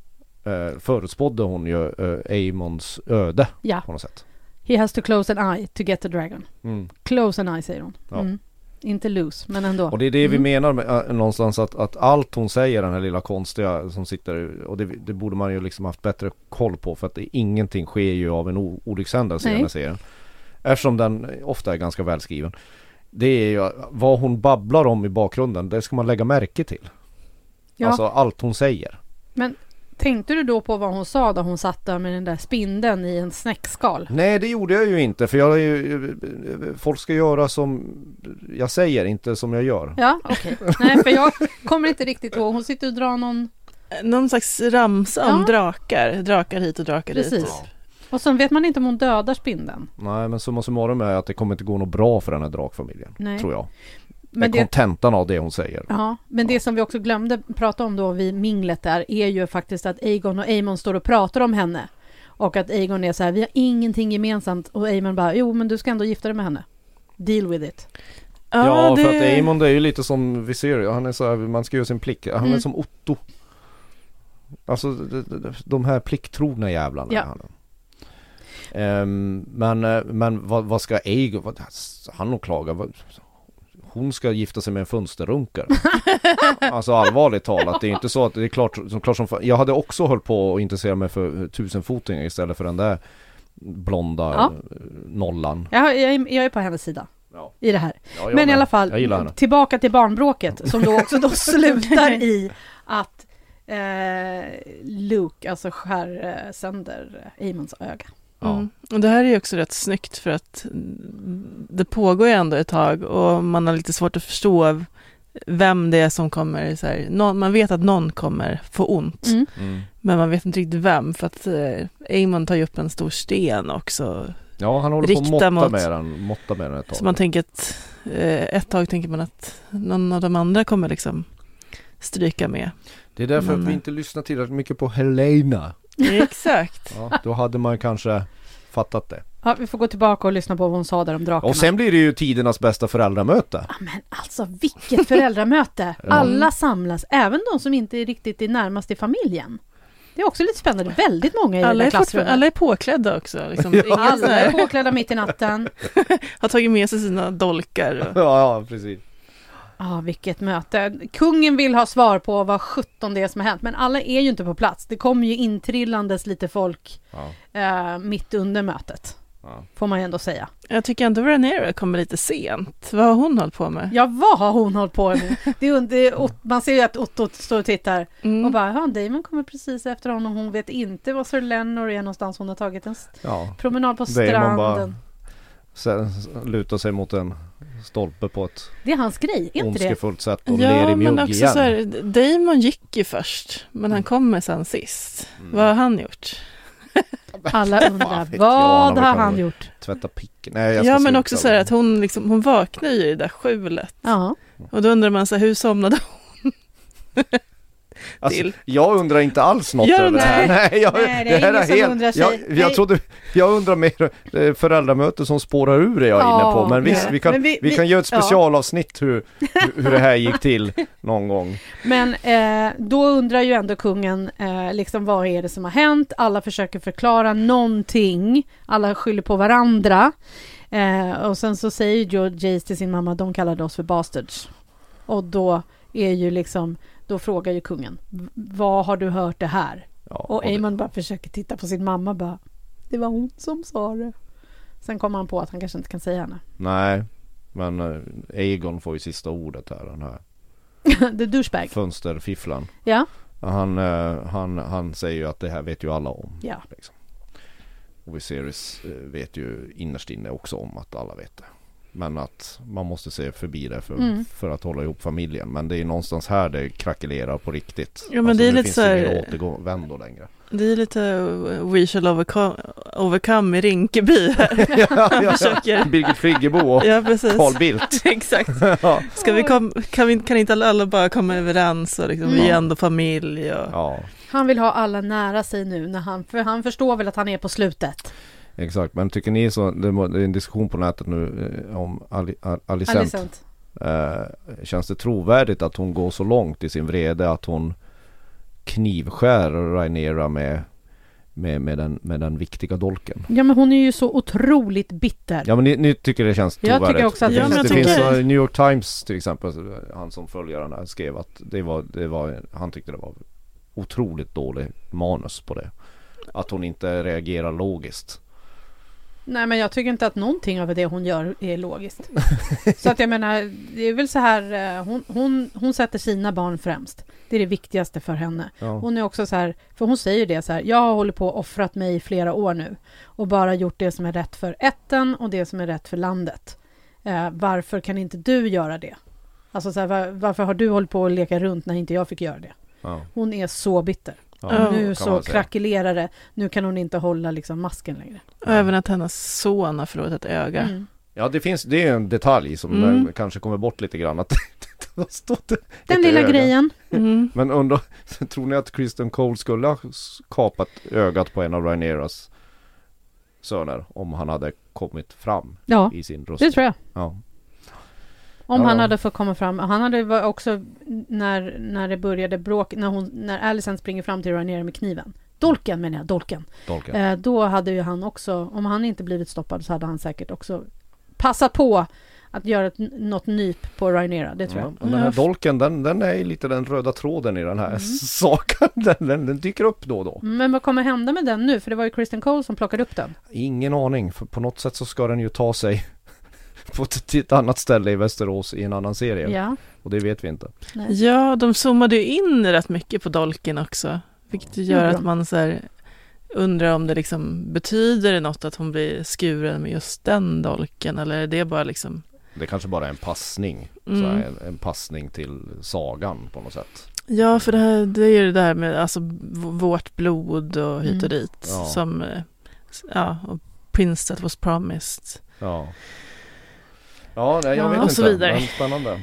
eh, förutspådde hon ju eh, Amons öde Ja. på något sätt. He has to close an eye to get the dragon. Mm. Close an eye säger hon. Ja. Mm. Inte lose, men ändå. Och det är det vi Mm. menar med, äh, någonstans att, att allt hon säger den här lilla konstiga som sitter och det, det borde man ju liksom haft bättre koll på för att det, ingenting sker ju av en olyckshändelse i den här serien. Eftersom den ofta är ganska välskriven. Det är ju vad hon babblar om i bakgrunden, det ska man lägga märke till. Ja. Alltså allt hon säger. Tänkte du då på vad hon sa då hon satt där med den där spindeln i en snäckskal? Nej det gjorde jag ju inte för jag är ju, folk ska göra som jag säger, inte som jag gör. Ja, okej. Nej, för jag kommer inte riktigt ihåg. Hon sitter och drar någon... Någon slags ramsa om Ja. drakar. Drakar hit och drakar dit. Precis. Och sen vet man inte om hon dödar spindeln. Nej men summa summarum är att det kommer inte gå något bra för den här drakfamiljen. Nej. Tror jag. Men det, kontentan av det hon säger. ja, men det som vi också glömde prata om då vid minglet där är ju faktiskt att Aegon och Aemon står och pratar om henne. Och att Aegon är så här, vi har ingenting gemensamt. Och Aemon bara, jo men du ska ändå gifta dig med henne. Deal with it. Ja, det... för att Amon det är ju lite som vi ser han är så här, man ska göra sin plikt. Han är Mm. som Otto. Alltså de, här plikttrogna jävlarna. Ja. är han. Ehm, men eh, men vad, vad ska Egon, vad, han och klaga, vad, hon ska gifta sig med en fönsterrunkare. alltså allvarligt talat, det är inte så att det är klart som, klart som Jag hade också hållit på att intressera mig för tusenfotingar istället för den där blonda Ja. eh, nollan. Jag, jag, är- jag är på hennes sida Ja. i det här. Ja, Men i med. alla fall, tillbaka till barnbråket som då också då slutar i att eh, Luke alltså skär eh, sönder Amons öga. Ja. Mm. Och det här är ju också rätt snyggt för att det pågår ju ändå ett tag och man har lite svårt att förstå vem det är som kommer, så här, någon, man vet att någon kommer få ont, Mm. Mm. men man vet inte riktigt vem för att eh, Amon tar ju upp en stor sten också. Ja han håller på att måtta mot- med den, måtta med den ett tag. Så man tänker att eh, ett tag tänker man att någon av de andra kommer liksom stryka med. Det är därför Men, att vi eh, inte lyssnar tillräckligt mycket på Helena. Exakt. Ja, då hade man kanske fattat det. Ja, vi får gå tillbaka och lyssna på vad hon sa där om drakarna. Och sen blir det ju tidernas bästa föräldramöte. Ja, Men alltså vilket föräldramöte! Alla samlas, även de som inte är riktigt är närmast i familjen. Det är också lite spännande. Väldigt många i Alla det är, där klassrummet. alla är påklädda också. Liksom. Ja. Alla är påklädda mitt i natten. har tagit med sig sina dolkar. Och, Ja, ja precis. Ja, vilket möte. Kungen vill ha svar på vad sjutton det är som har hänt, men alla är ju inte på plats. Det kommer ju intrillandes lite folk Ja, eh, mitt under mötet, ja. får man ju ändå säga. jag tycker ändå Rhaenyra kommer lite sent. Vad har hon hållit på med? Ja, vad har hon hållit på med? Det är, det är, Ot- man ser ju att Otto står och tittar Mm. och bara, ja, Damon kommer precis efter honom. Hon vet inte var Sir Lenor är någonstans. Hon har tagit en ja. promenad på Damon bara- stranden. Sen luta sig mot en stolpe på ett Det är hans grej, är inte det? sätt och Ja, i men också igen. så här, Damon gick ju först, men han kommer sen sist. Mm. Vad har han gjort? Alla undrar, vad han har han gjort? Tvätta picken. Nej, jag ska Ja, men också så här att hon, liksom, hon vaknar ju i det där skjulet. Ja, Och då undrar man så här, hur somnade hon Alltså, jag undrar inte alls något över det här. Nej, jag, Nej, det är ingen som undrar sig. Jag, jag trodde, jag undrar mer eh, föräldramöte som spårar ur är jag Ja, inne på. Men visst, nej. vi kan, Men vi, vi- vi- kan göra ett ja. specialavsnitt hur, hur, hur det här gick till någon gång. Men eh, då undrar ju ändå kungen eh, liksom vad är det som har hänt? Alla försöker förklara någonting. Alla skyller på varandra. Eh, och sen så säger ju Jace till sin mamma, de kallade oss för bastards. Och då är ju liksom, då frågar ju kungen, "V- vad har du hört det här? Ja, Och Eamon bara försöker titta på sin mamma bara, det var hon som sa det. Sen kommer han på att han kanske inte kan säga henne. Nej, men eh, Egon får ju sista ordet här, den här The douchebag. fönsterfifflaren. Ja, Han, eh, han, han säger ju att det här vet ju alla om. ja. Liksom. Och Viserys eh, vet ju innerst inne också om att alla vet det. Men att man måste se förbi det för, Mm. för att hålla ihop familjen. Men det är någonstans här det krackelerar på riktigt. Alltså, Ja, men det är nu lite finns så här- ingen återvändo längre. Det är lite uh, We shall overcome, overcome i Rinkeby här. ja, ja, försöker. Birgit Friggebo och Ja, precis. Carl Bildt. Exakt. ja. Ska vi kom, kan, vi, kan inte alla, bara komma överens och liksom, vi är ändå familj och... ja, Han vill ha alla nära sig nu, när han, för han förstår väl att han är på slutet. Exakt. Men tycker ni så, det är en diskussion på nätet nu eh, om Ali, Al- Alicent. Alicent. Eh, känns det trovärdigt att hon går så långt i sin vrede att hon knivskär Rhaenyra med, med, med, den, med den viktiga dolken? Ja, men hon är ju så otroligt bitter. Ja men ni, ni tycker det känns Jag trovärdigt? tycker också att det Ja, det, finns, jag det tycker- finns så, New York Times till exempel, han som följer den här skrev att det var, det var, han tyckte det var otroligt dålig manus på det. Att hon inte reagerar logiskt. Nej, men jag tycker inte att någonting av det hon gör är logiskt. så att jag menar, det är väl så här, eh, hon, hon, hon sätter sina barn främst. Det är det viktigaste för henne. Ja. Hon är också så här, för hon säger det så här, jag har hållit på och offrat mig i flera år nu och bara gjort det som är rätt för ätten och det som är rätt för landet. Eh, varför kan inte du göra det? Alltså så här, var, varför har du hållit på att leka runt när inte jag fick göra det? Ja. Hon är så bitter. Ja, nu så krackelerar det. Nu kan hon inte hålla liksom masken längre. Och även att hennes son har förlorat ett öga. Mm. Ja det finns, det är en detalj som Mm. eh, kanske kommer bort lite grann att det har stått Den lilla öga. grejen. Mm. Men undrar, tror ni att Kristen Cole skulle ha kapat ögat på en av Rhaenyras söner om han hade kommit fram Ja, i sin röst? det tror jag. Ja. Om Ja, han hade fått komma fram. Han hade också när, när det började bråk, när, hon, när Alicent springer fram till Rhaenyra med kniven. Dolken menar jag, dolken. Dolken. Eh, då hade ju han också, om han inte blivit stoppad så hade han säkert också passat på att göra ett, något nyp på Rhaenyra, det tror Ja, jag. den här dolken den, den är lite den röda tråden i den här saken. Den, den, den dyker upp då och då. Men vad kommer hända med den nu? För det var ju Kristen Cole som plockade upp den. Ingen aning, för på något sätt så ska den ju ta sig på ett, annat ställe i Västerås i en annan serie. Ja. Och det vet vi inte. Nej. Ja, de zoomade ju in rätt mycket på dolken också. Vilket gör att man så här, undrar om det liksom betyder det något att hon blir skuren med just den dolken eller är det bara liksom Det kanske bara är en passning. Mm. Så här, en, en passning till sagan på något sätt. Ja, för det, här, det är ju det där med alltså, vårt blod och hit Mm. och dit Ja. som, eh, ja, och Prince that was promised. Ja. Ja, nej, jag Ja, vet och inte. så vidare. Men spännande.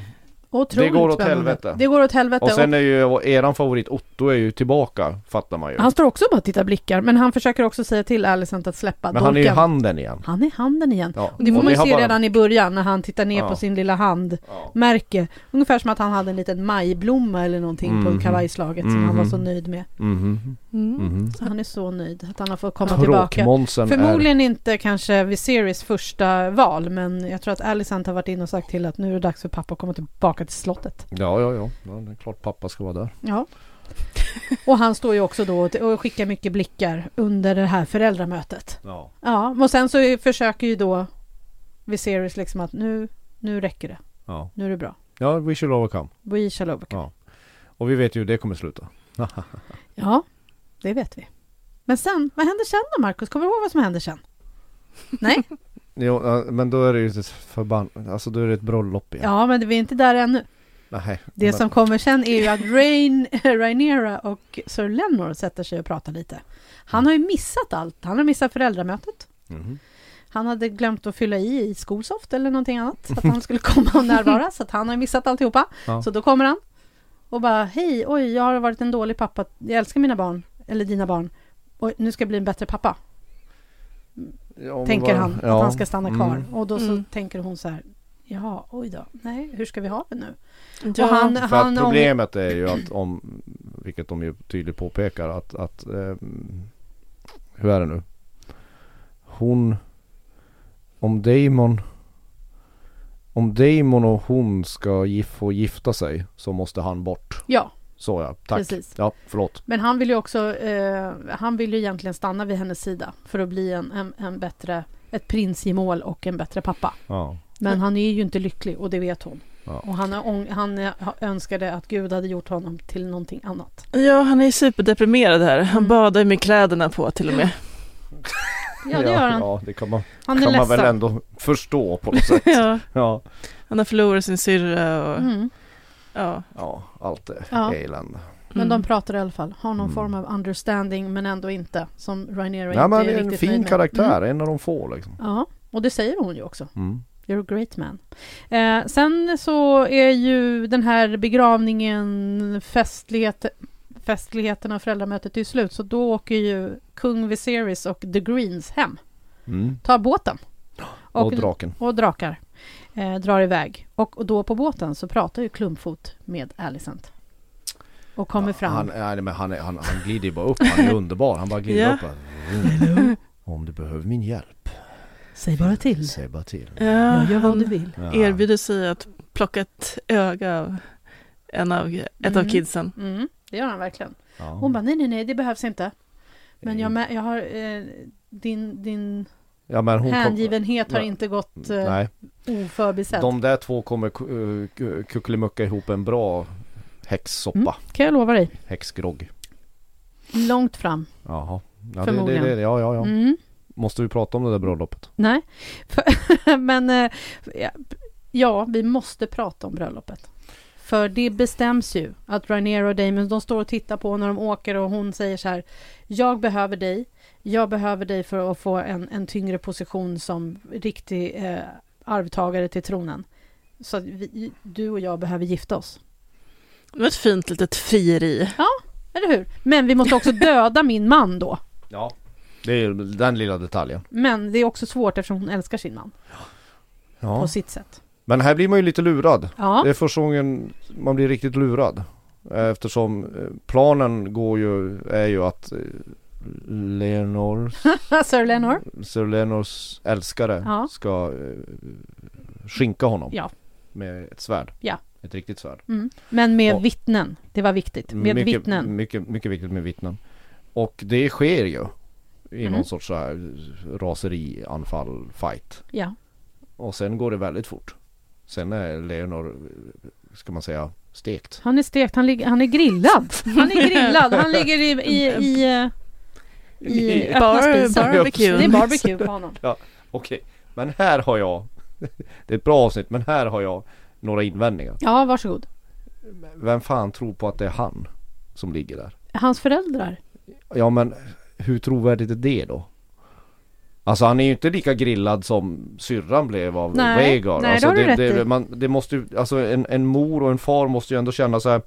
Otroligt Det går åt spännande. helvete. Det går åt helvete. Och sen är ju eran favorit Otto är ju tillbaka, fattar man ju. Han står också och bara tittar blickar, men han försöker också säga till Alicent att släppa Men han är ju handen igen. Han är handen igen. Ja. Och det får och man ju se bara- redan i början när han tittar ner Ja. på sin lilla handmärke. Ja. Ungefär som att han hade en liten majblomma eller någonting på Mhm. kavajslaget som han var så Mhm. nöjd med. Mhm. Mm. Mhm. Så han är så nöjd att han har fått komma tillbaka. Tråkmånsen är... Förmodligen inte kanske Viserys första val men jag tror att Alicent har varit inne och sagt till att nu är det dags för pappa att komma tillbaka till slottet. Ja, ja, ja. ja. Det är klart pappa ska vara där. Ja. Och han står ju också då och- skickar mycket blickar under det här föräldramötet. Ja. Ja, och sen så försöker ju då Viserys liksom att nu, nu räcker det. Ja. Nu är det bra. Ja, we shall overcome. We shall overcome. Ja. Och vi vet ju hur det kommer sluta. Ja, det vet vi. Men sen, vad händer sen då Markus? Kommer du ihåg vad som händer sen? Nej? Jo, men då är det ju ett förbann... Alltså då är det ett bröllop igen. Ja, men vi är inte där ännu. Nej. Det men... som kommer sen är ju att Rain, Rhaenyra och Sir Lenor sätter sig och pratar lite. Han har ju missat allt. Han har missat föräldramötet. Mhm. Han hade glömt att fylla i i Skolsoft eller någonting annat. Så att han skulle komma och närvara. Så att han har missat alltihopa. Ja. Så då kommer han. Och bara, hej, oj, jag har varit en dålig pappa. Jag älskar mina barn. Eller dina barn. Och nu ska jag bli en bättre pappa. Ja, tänker vad- han. ja. Att han ska stanna kvar. Mm. Och då så Mm. tänker hon så här. Jaha, oj då. Nej, hur ska vi ha det nu? Ja. Och han, För han problemet är ju att om, vilket de ju tydligt påpekar att, att ehm, hur är det nu? Hon, om Damon, om Damon och hon ska gif, få gifta sig så måste han bort. Ja, Så ja, tack. Precis. Ja, förlåt. men han vill ju också, eh, han vill ju egentligen stanna vid hennes sida för att bli en, en, en bättre, ett prinsgemål och en bättre pappa. Ja. Men han är ju inte lycklig och det vet hon. Ja. Och han, han eh, önskade att Gud hade gjort honom till någonting annat. ja, han är superdeprimerad här. Han Mm. badar med kläderna på till och med. Ja, det gör han. Ja, det kan man, Han är kan man väl ändå förstå på något sätt. ja, Ja, han har förlorat sin syrra och Mm. Ja. ja allt är Ja. elände. Men Mm. de pratar i alla fall, har någon Mm. form av understanding men ändå inte. Som Rhaenyra inte men är det är en fin karaktär, Mm. en av de få liksom. Ja, och det säger hon ju också. Mm. You're a great man. Eh, sen så är ju den här begravningen, festlighet, festligheterna och föräldramötet är slut. Så då åker ju kung Viserys och the Greens hem. Mm. Tar båten. Och, draken. och drakar. Eh, drar iväg. Och, och då på båten så pratar ju Klumpfot med Alicent. Och kommer fram. Han, nej, men han, han, han glider ju bara upp, han är underbar. Han bara glider Ja. upp. bara, "Mm. Om du behöver min hjälp, Säg bara till. säg bara till. Ja, Jag gör vad du vill. Ja. erbjuder sig att plocka ett öga av en av, ett av Mm. kidsen. Mm, det gör han verkligen. Ja. Hon bara, nej, nej, nej, det behövs inte. Men jag, jag har, eh, din, din ja, men hon hängivenhet har inte gått eh, Nej, oförbisedd. de där två kommer ku- eh, ku- kuckelimucka ihop en bra häxsoppa. Mm. Kan jag lova dig. Häxgrogg. Långt fram. Jaha. Ja, det, det, Förmodligen. det, ja, ja, ja. Mm. Måste vi prata om det där bröllopet? Nej, men eh, ja, vi måste prata om bröllopet. För det bestäms ju att Rhaenyra och Damon, de står och tittar på när de åker och hon säger så här Jag behöver dig. Jag behöver dig för att få en, en tyngre position som riktig eh, arvtagare till tronen. Så att vi, du och jag behöver gifta oss. Det var ett fint litet frieri. Eller hur? Men vi måste också döda min man då. Ja. Det är ju den lilla detaljen. Men det är också svårt eftersom hon älskar sin man Ja. på sitt sätt. Men här blir man ju lite lurad. Ja, Det är första gången man blir riktigt lurad. Eftersom eh, planen går ju, är ju att eh, Leonor, Sir Lenor. Sir Leonors älskare Ja. ska eh, skinka honom Ja. med ett svärd. Ja. Ett riktigt svärd. Mm. Men med Och- vittnen. Det var viktigt. Med mycket, vittnen. Mycket, mycket viktigt med vittnen. Och det sker ju i Mhm. någon sorts så här raseri, anfall, fight. Ja. Och sen går det väldigt fort. Sen är Leonor, ska man säga, stekt. Han är stekt. Han, ligger, han är grillad. Han är grillad. Han ligger i, i, i, eh, i Bar, barbecue. Det är barbecue på honom. Okej, men här har jag Det är ett bra avsnitt men här har jag några invändningar Ja, varsågod. Vem fan tror på att det är han som ligger där? Hans föräldrar. Ja men hur trovärdigt är det då? Alltså han är ju inte lika grillad som syrran blev av Nej, Vhagar. nej, alltså, det har du rätt det, i. man, det måste ju, alltså en, en mor och en far måste ju ändå känna så här.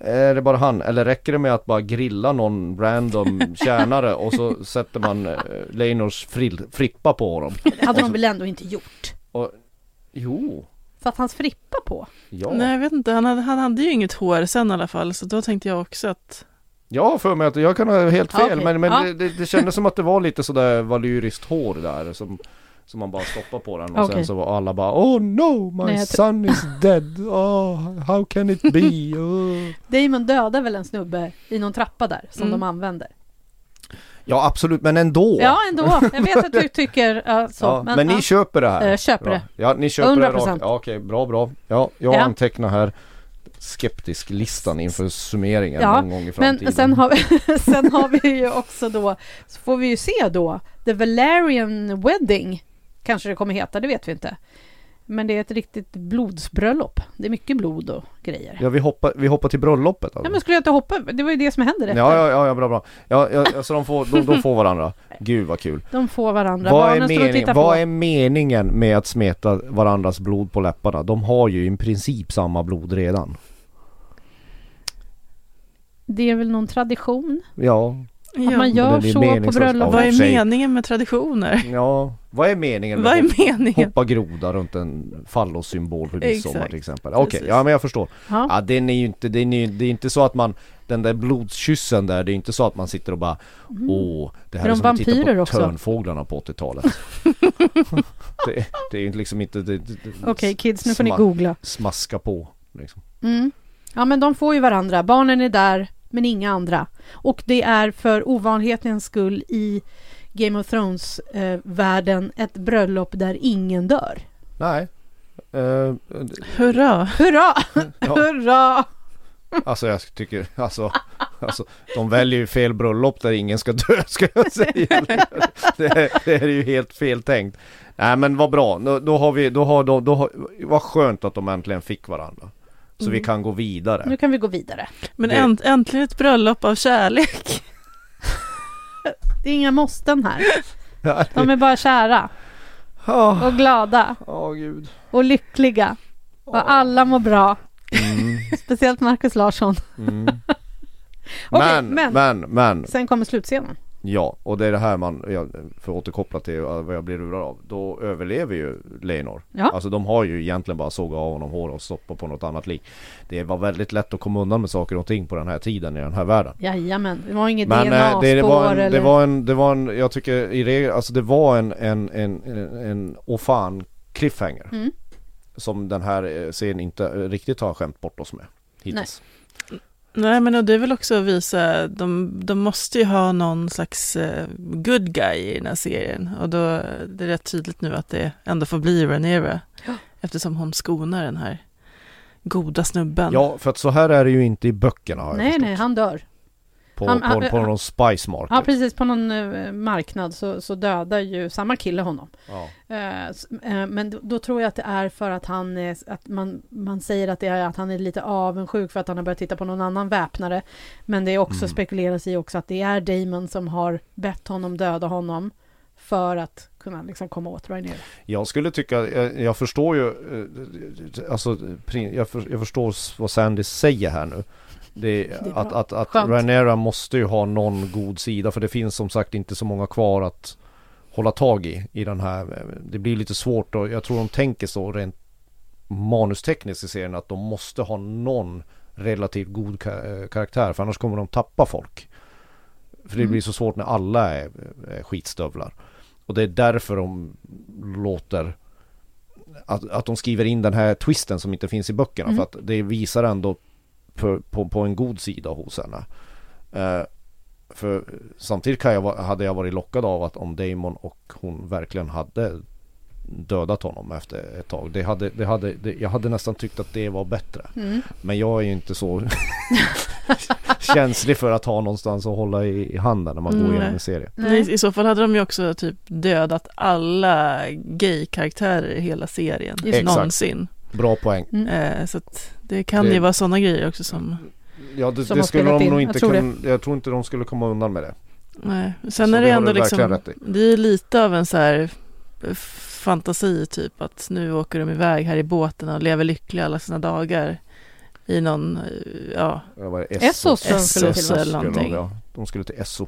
Är det bara han? Eller räcker det med att bara grilla någon random tjänare och så sätter man eh, Leinors frill, frippa på honom? Det hade de väl ändå inte gjort? Och, jo, Satt hans frippa på? ja. Nej, jag vet inte. Han hade, han hade ju inget hår sen i alla fall, så då tänkte jag också att... Har för mig att jag kan ha helt Ja, fel okej. men, men Ja. det, det, det kändes som att det var lite sådär valyriskt hår där som som man bara stoppar på den och Okej. sen så var alla bara Oh no my Nej, son is dead Oh how can it be oh. Damon dödar väl en snubbe i någon trappa där som Mm. de använder? Ja absolut men ändå Ja, ändå. Jag vet att du tycker uh, så. Ja, men, ni ja. köper det här? Eh, köper bra. det. Ja ni köper det 100%. rakt Ja okej bra bra Ja jag Ja. antecknar här Skeptisk listan inför summeringen Ja, någon gång i framtiden Men sen har, vi, sen har vi ju också då, så får vi ju se då, The Valerian Wedding kanske det kommer heta, det vet vi inte. Men det är ett riktigt blodsbröllop. Det är mycket blod och grejer. Ja vi hoppar, vi hoppar till bröllopet Ja alltså. men skulle jag inte hoppa? Det var ju det som hände efter. Ja, ja, ja, ja, bra, bra. Ja, ja, ja, så de får, de, de får varandra. Gud vad kul. De får varandra. Vad är, Barnen och mening, vad är meningen med att smeta varandras blod på läpparna? De har ju i princip samma blod redan. Det är väl någon tradition? Ja, Att man gör så på bröllop? Ja, Vad är meningen med traditioner? ja. Vad är meningen Vad är meningen? hoppa groda runt en fallossymbol för midsommar till exempel? Okej, Precis. ja men jag förstår. Ja. Ja, den är ju inte, den är, det är inte så att man den där blodskyssen där, det är inte så att man sitter och bara Åh, det här Är är, som att titta på också? törnfåglarna på 80-talet det, det är ju liksom inte Okej kids, nu får ni googla. Smaska på liksom. Mm. Ja men de får ju varandra. Barnen är där, men inga andra. Och det är för ovanlighetens skull i Game of Thrones-världen ett bröllop där ingen dör. Nej Eh, Hurra! Hurra! ja, Hurra! Alltså jag tycker, alltså, alltså De väljer ju fel bröllop där ingen ska dö ska jag säga Det, är- det är ju helt fel tänkt Nej men vad bra, då, då har vi, då har de, då har, vad skönt att de äntligen fick varandra Så vi Mm. kan gå vidare Nu kan vi gå vidare. Men Det- änt, äntligen ett bröllop av kärlek. Det är inga måsten här. De är bara kära Åh, och glada åh, gud och lyckliga. Och alla mår bra. mm, Speciellt Markus Larsson. mm. Okej, men, men- men, men, Sen kommer slutscenen. Ja, och det är det här man, för att återkoppla till vad jag blir lurad av. Då överlever ju Leonor Ja. Alltså de har ju egentligen bara sågat av honom hår och stoppat på något annat lik. Det var väldigt lätt att komma undan med saker och ting på den här tiden i den här världen. Jajamän, det var inget eh, DNA-spår det, det, var en, eller... det var en, det var en, jag tycker i regel, alltså det var en, en, en, en, en fan cliffhanger. Mm. Som den här eh, serien inte eh, riktigt har skämt bort oss med hittills. Nej men och det är väl också att visa, de, de måste ju ha någon slags eh, good guy i den här serien. Och då är det rätt tydligt nu att det ändå får bli Rhaenyra. Ja. Eftersom hon skonar den här goda snubben. Ja, för att så här är det ju inte i böckerna har jag Nej, förstått. nej, han dör. På, han- på, han- på någon spice market Ja, precis. På någon eh, marknad så, så dödar ju samma kille honom. Ja. Eh, eh, men då, då tror jag att det är för att han är, att man, man säger att det är att han är lite avundsjuk för att han har börjat titta på någon annan väpnare. Men det är också Mm. spekuleras i också att det är Damon som har bett honom döda honom för att kunna liksom komma åt Rhaenyra. Jag skulle tycka, jag, jag förstår ju, alltså jag, för, jag förstår vad Sandy säger här nu. Det, bra. att, att, att Skönt. Rhaenyra måste ju ha någon god sida för det finns som sagt inte så många kvar att hålla tag i i den här. Det blir lite svårt och jag tror de tänker så rent manustekniskt i serien att de måste ha någon relativt god eh, karaktär för annars kommer de tappa folk. För det Mm. blir så svårt när alla är, är skitstövlar. Och det är därför de låter att, att de skriver in den här twisten som inte finns i böckerna Mm. för att det visar ändå på, på, på en god sida hos henne. Eh, för samtidigt kan jag, hade jag varit lockad av att om Damon och hon verkligen hade dödat honom efter ett tag. Det hade, det hade, det, jag hade nästan tyckt att det var bättre. Mm. Men jag är ju inte så känslig för att ha någonstans att hålla i, i handen när man går Mm, igenom nej. en serie. Nej, I så fall hade de ju också typ dödat alla gay-karaktärer i hela serien. Just Exakt. Någonsin. Bra poäng. Mm. Eh, så att det kan Det- ju vara sådana grejer också som... Ja det, Som det skulle de nog inte kunna, jag tror inte de skulle komma undan med det. Nej. Sen Så är det det ändå liksom, det är lite av en så här eh, fantasi typ att nu åker de iväg här i båten och lever lyckliga alla sina dagar i någon, eh, ja, Essos de Essos eller någonting. ja. De skulle till Esso,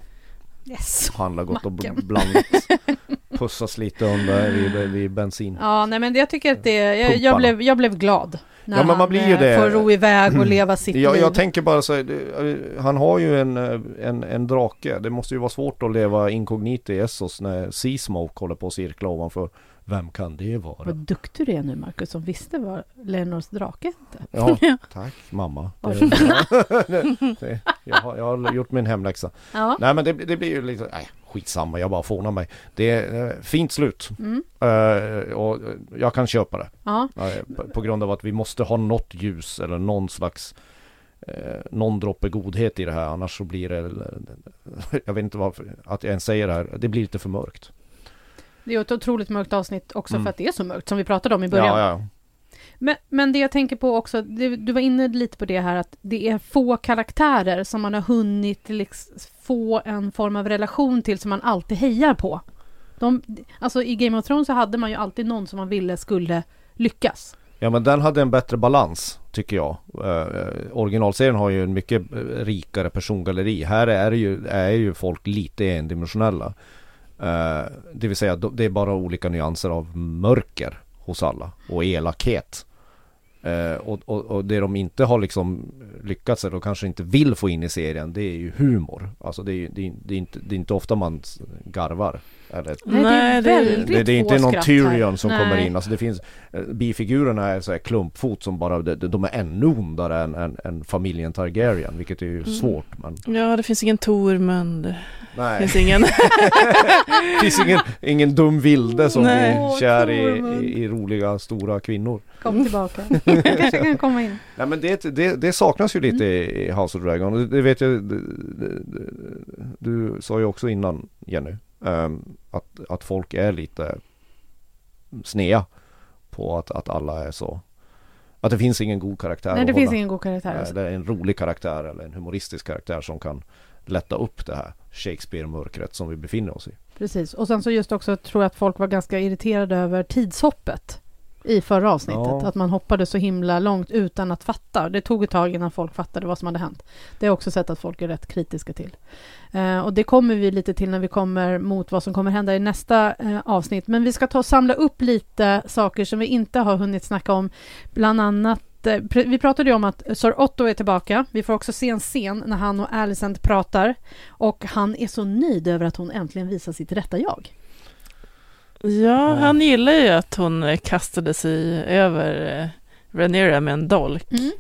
Yes. handla gott och blandat. Pussas lite under vid, vid bensin. Ja, nej men jag tycker att det, jag, jag, blev, jag blev glad. När Ja, men man han, blir ju eh, det. får ro iväg och leva sitt Jag, liv. jag tänker bara så här, han har ju en, eh, en, en drake. Det måste ju vara svårt att leva inkognito i Essos när Seasmoke håller på att cirkla ovanför. Vem kan det Vad vara? duktig du är nu Marcus, som visste vad Lenors drake hette. Ja, tack mamma. Det, det, jag, har, jag har gjort min hemläxa. Ja. Nej men det, blir ju lite, nej skitsamma jag bara fånar mig. Det är eh, fint slut. Mm. Eh, och jag kan köpa det. Ja. Eh, på, på grund av att vi måste ha något ljus eller någon slags eh, någon droppe godhet i det här annars så blir det Jag vet inte varför att jag ens säger det här Det blir lite för mörkt Det är ett otroligt mörkt avsnitt också Mm. för att det är så mörkt som vi pratade om i början. Ja, ja. Men, men det jag tänker på också, det, du var inne lite på det här att det är få karaktärer som man har hunnit liksom få en form av relation till som man alltid hejar på. De, alltså i Game of Thrones så hade man ju alltid någon som man ville skulle lyckas. ja men den hade en bättre balans tycker jag eh, Originalserien har ju en mycket eh, rikare persongalleri Här är, ju, är ju folk lite endimensionella eh, Det vill säga det är bara olika nyanser av mörker hos alla och elakhet Eh, och, och, och det de inte har liksom lyckats eller kanske inte vill få in i serien det är ju humor. Alltså det är, det är, det är, inte, det är inte ofta man garvar. Eller, Nej, det är väldigt det, det är inte någon Tyrion här. som Nej. kommer in. Alltså det finns eh, Bifigurerna är så här klumpfot som bara de, de är ännu ondare än, än, än familjen Targaryen vilket är ju Mm. svårt men ja det finns ingen Tormund, Nej, finns ingen, det finns ingen, ingen dum vilde som Nej. blir kär i, i, i roliga stora kvinnor. Kom tillbaka. Jag kanske kan komma in. Nej men det, det, det saknas ju lite i i House of Dragon. Det, det vet jag, det, du sa ju också innan Jenny. ehm, att, att folk är lite snea på att, att alla är så. Att det finns ingen god karaktär Nej, det finns ingen god karaktär. Nej, Alltså. Det är en rolig karaktär eller en humoristisk karaktär som kan lätta upp det här Shakespeare-mörkret som vi befinner oss i. Precis. Och sen så just också tror jag att folk var ganska irriterade över tidshoppet i förra avsnittet. Ja. Att man hoppade så himla långt utan att fatta. Det tog ett tag innan folk fattade vad som hade hänt. Det har jag också sett att folk är rätt kritiska till. Eh, och det kommer vi lite till när vi kommer mot vad som kommer hända i nästa eh, avsnitt. Men vi ska ta och samla upp lite saker som vi inte har hunnit snacka om. Bland annat vi pratade ju om att Sir Otto är tillbaka. Vi får också se en scen när han och Alicent pratar. Och han är så nöjd över att hon äntligen visar sitt rätta jag. ja han gillar ju att hon eh, kastade sig över eh, Rhaenyra med en dolk. Mm.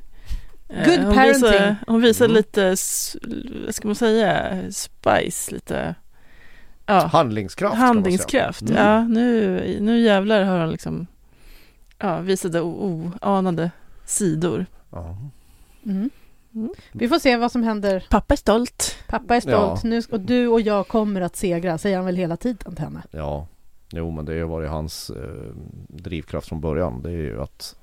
Eh, Good hon parenting. Visar, hon visar Mm. lite, vad ska man säga, spice, lite, ja, Handlingskraft handlingskraft. Mm. Ja, nu, nu jävlar har hon liksom, ja, visade oanade sidor. Ja. Mm. Mm. Vi får se vad som händer. Pappa är stolt. Pappa är stolt nu, och du och jag kommer att segra, säger han väl hela tiden till henne. Ja, jo men det har ju varit hans eh, drivkraft från början. Det är ju att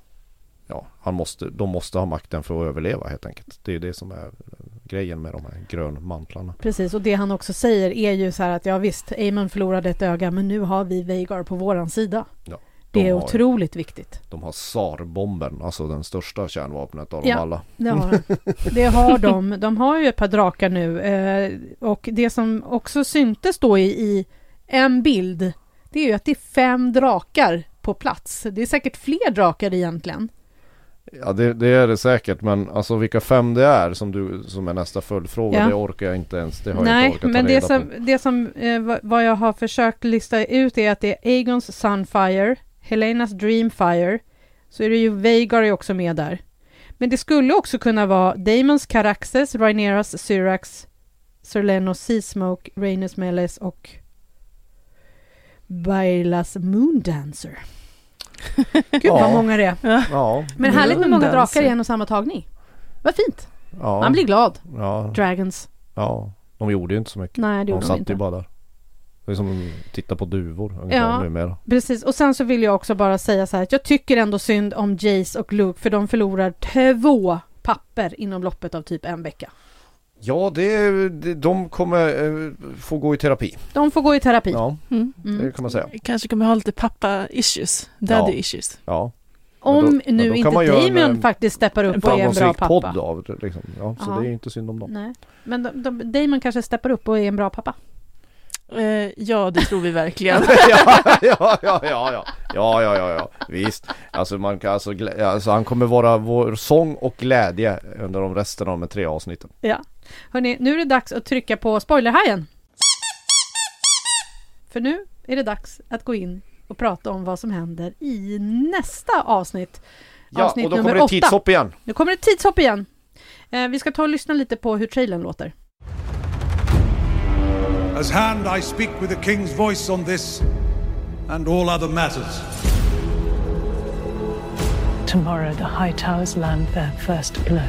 ja, han måste, de måste ha makten för att överleva helt enkelt. Det är det som är eh, grejen med de här grönmantlarna. Precis, och det han också säger är ju så här att ja visst, Aemon förlorade ett öga, men nu har vi Veigar på våran sida. Ja, Det de är har- otroligt viktigt. De har SAR-bomben, alltså den största kärnvapnet av Ja. dem alla. Det har, de. det har de. De har ju ett par drakar nu. Eh, och det som också syntes då i, i en bild, det är ju att det är fem drakar på plats. Det är säkert fler drakar egentligen. Ja det, det är det säkert men alltså vilka fem det är som, du, som är nästa följdfråga Ja. det orkar jag inte ens. Det har jag Nej, inte orkat men ta det som, på. det som eh, vad- vad jag har försökt lista ut är att det är Aegons Sunfire, Helenas Dreamfire, så är det ju Veigar är också med där. Men det skulle också kunna vara Daemons Caraxes, Rhaenyras Syrax, Serlenos Seasmoke, Rhaenys Meles och Bailas Moondancer. Gud Ja. vad många det är. Ja, Men härligt med många drakar i en och samma tagning. Vad fint. ja, Man blir glad. ja, Dragons. ja, de gjorde ju inte så mycket. Nej, det De gjorde de satt inte. ju bara där. Det är som att titta på duvor ungefär Ja. numera. Precis, och sen så vill jag också bara säga så här att jag tycker ändå synd om Jace och Luke för de förlorar två papper inom loppet av typ en vecka. Ja, det, de kommer eh, få gå i terapi. De får gå i terapi. Ja, Mm. Det kan man säga. Kanske kommer ha lite pappa-issues, daddy Ja. Om då- nu då inte göra en, eh, faktiskt steppar upp och är en bra pappa. podd av liksom. Ja, så Ja. det är inte synd om dem. Nej. Men de, de, Damon kanske steppar upp och är en bra pappa. Eh, ja, det tror vi verkligen. ja, ja, ja, ja, ja, ja, ja, ja, ja, visst. Alltså man kan alltså, alltså han kommer vara vår sång och glädje under de resten av de tre avsnitten. Ja. Hörrni, nu är det dags att trycka på spoilerhajen. För nu är det dags att gå in och prata om vad som händer i nästa avsnitt. Ja, Avsnitt och då kommer det tidshopp igen. Nu kommer det tidshopp igen. Eh, vi ska ta och lyssna lite på hur trailern låter. As hand, I speak with the king's voice on this and all other matters. Tomorrow the High Towers land their first blow.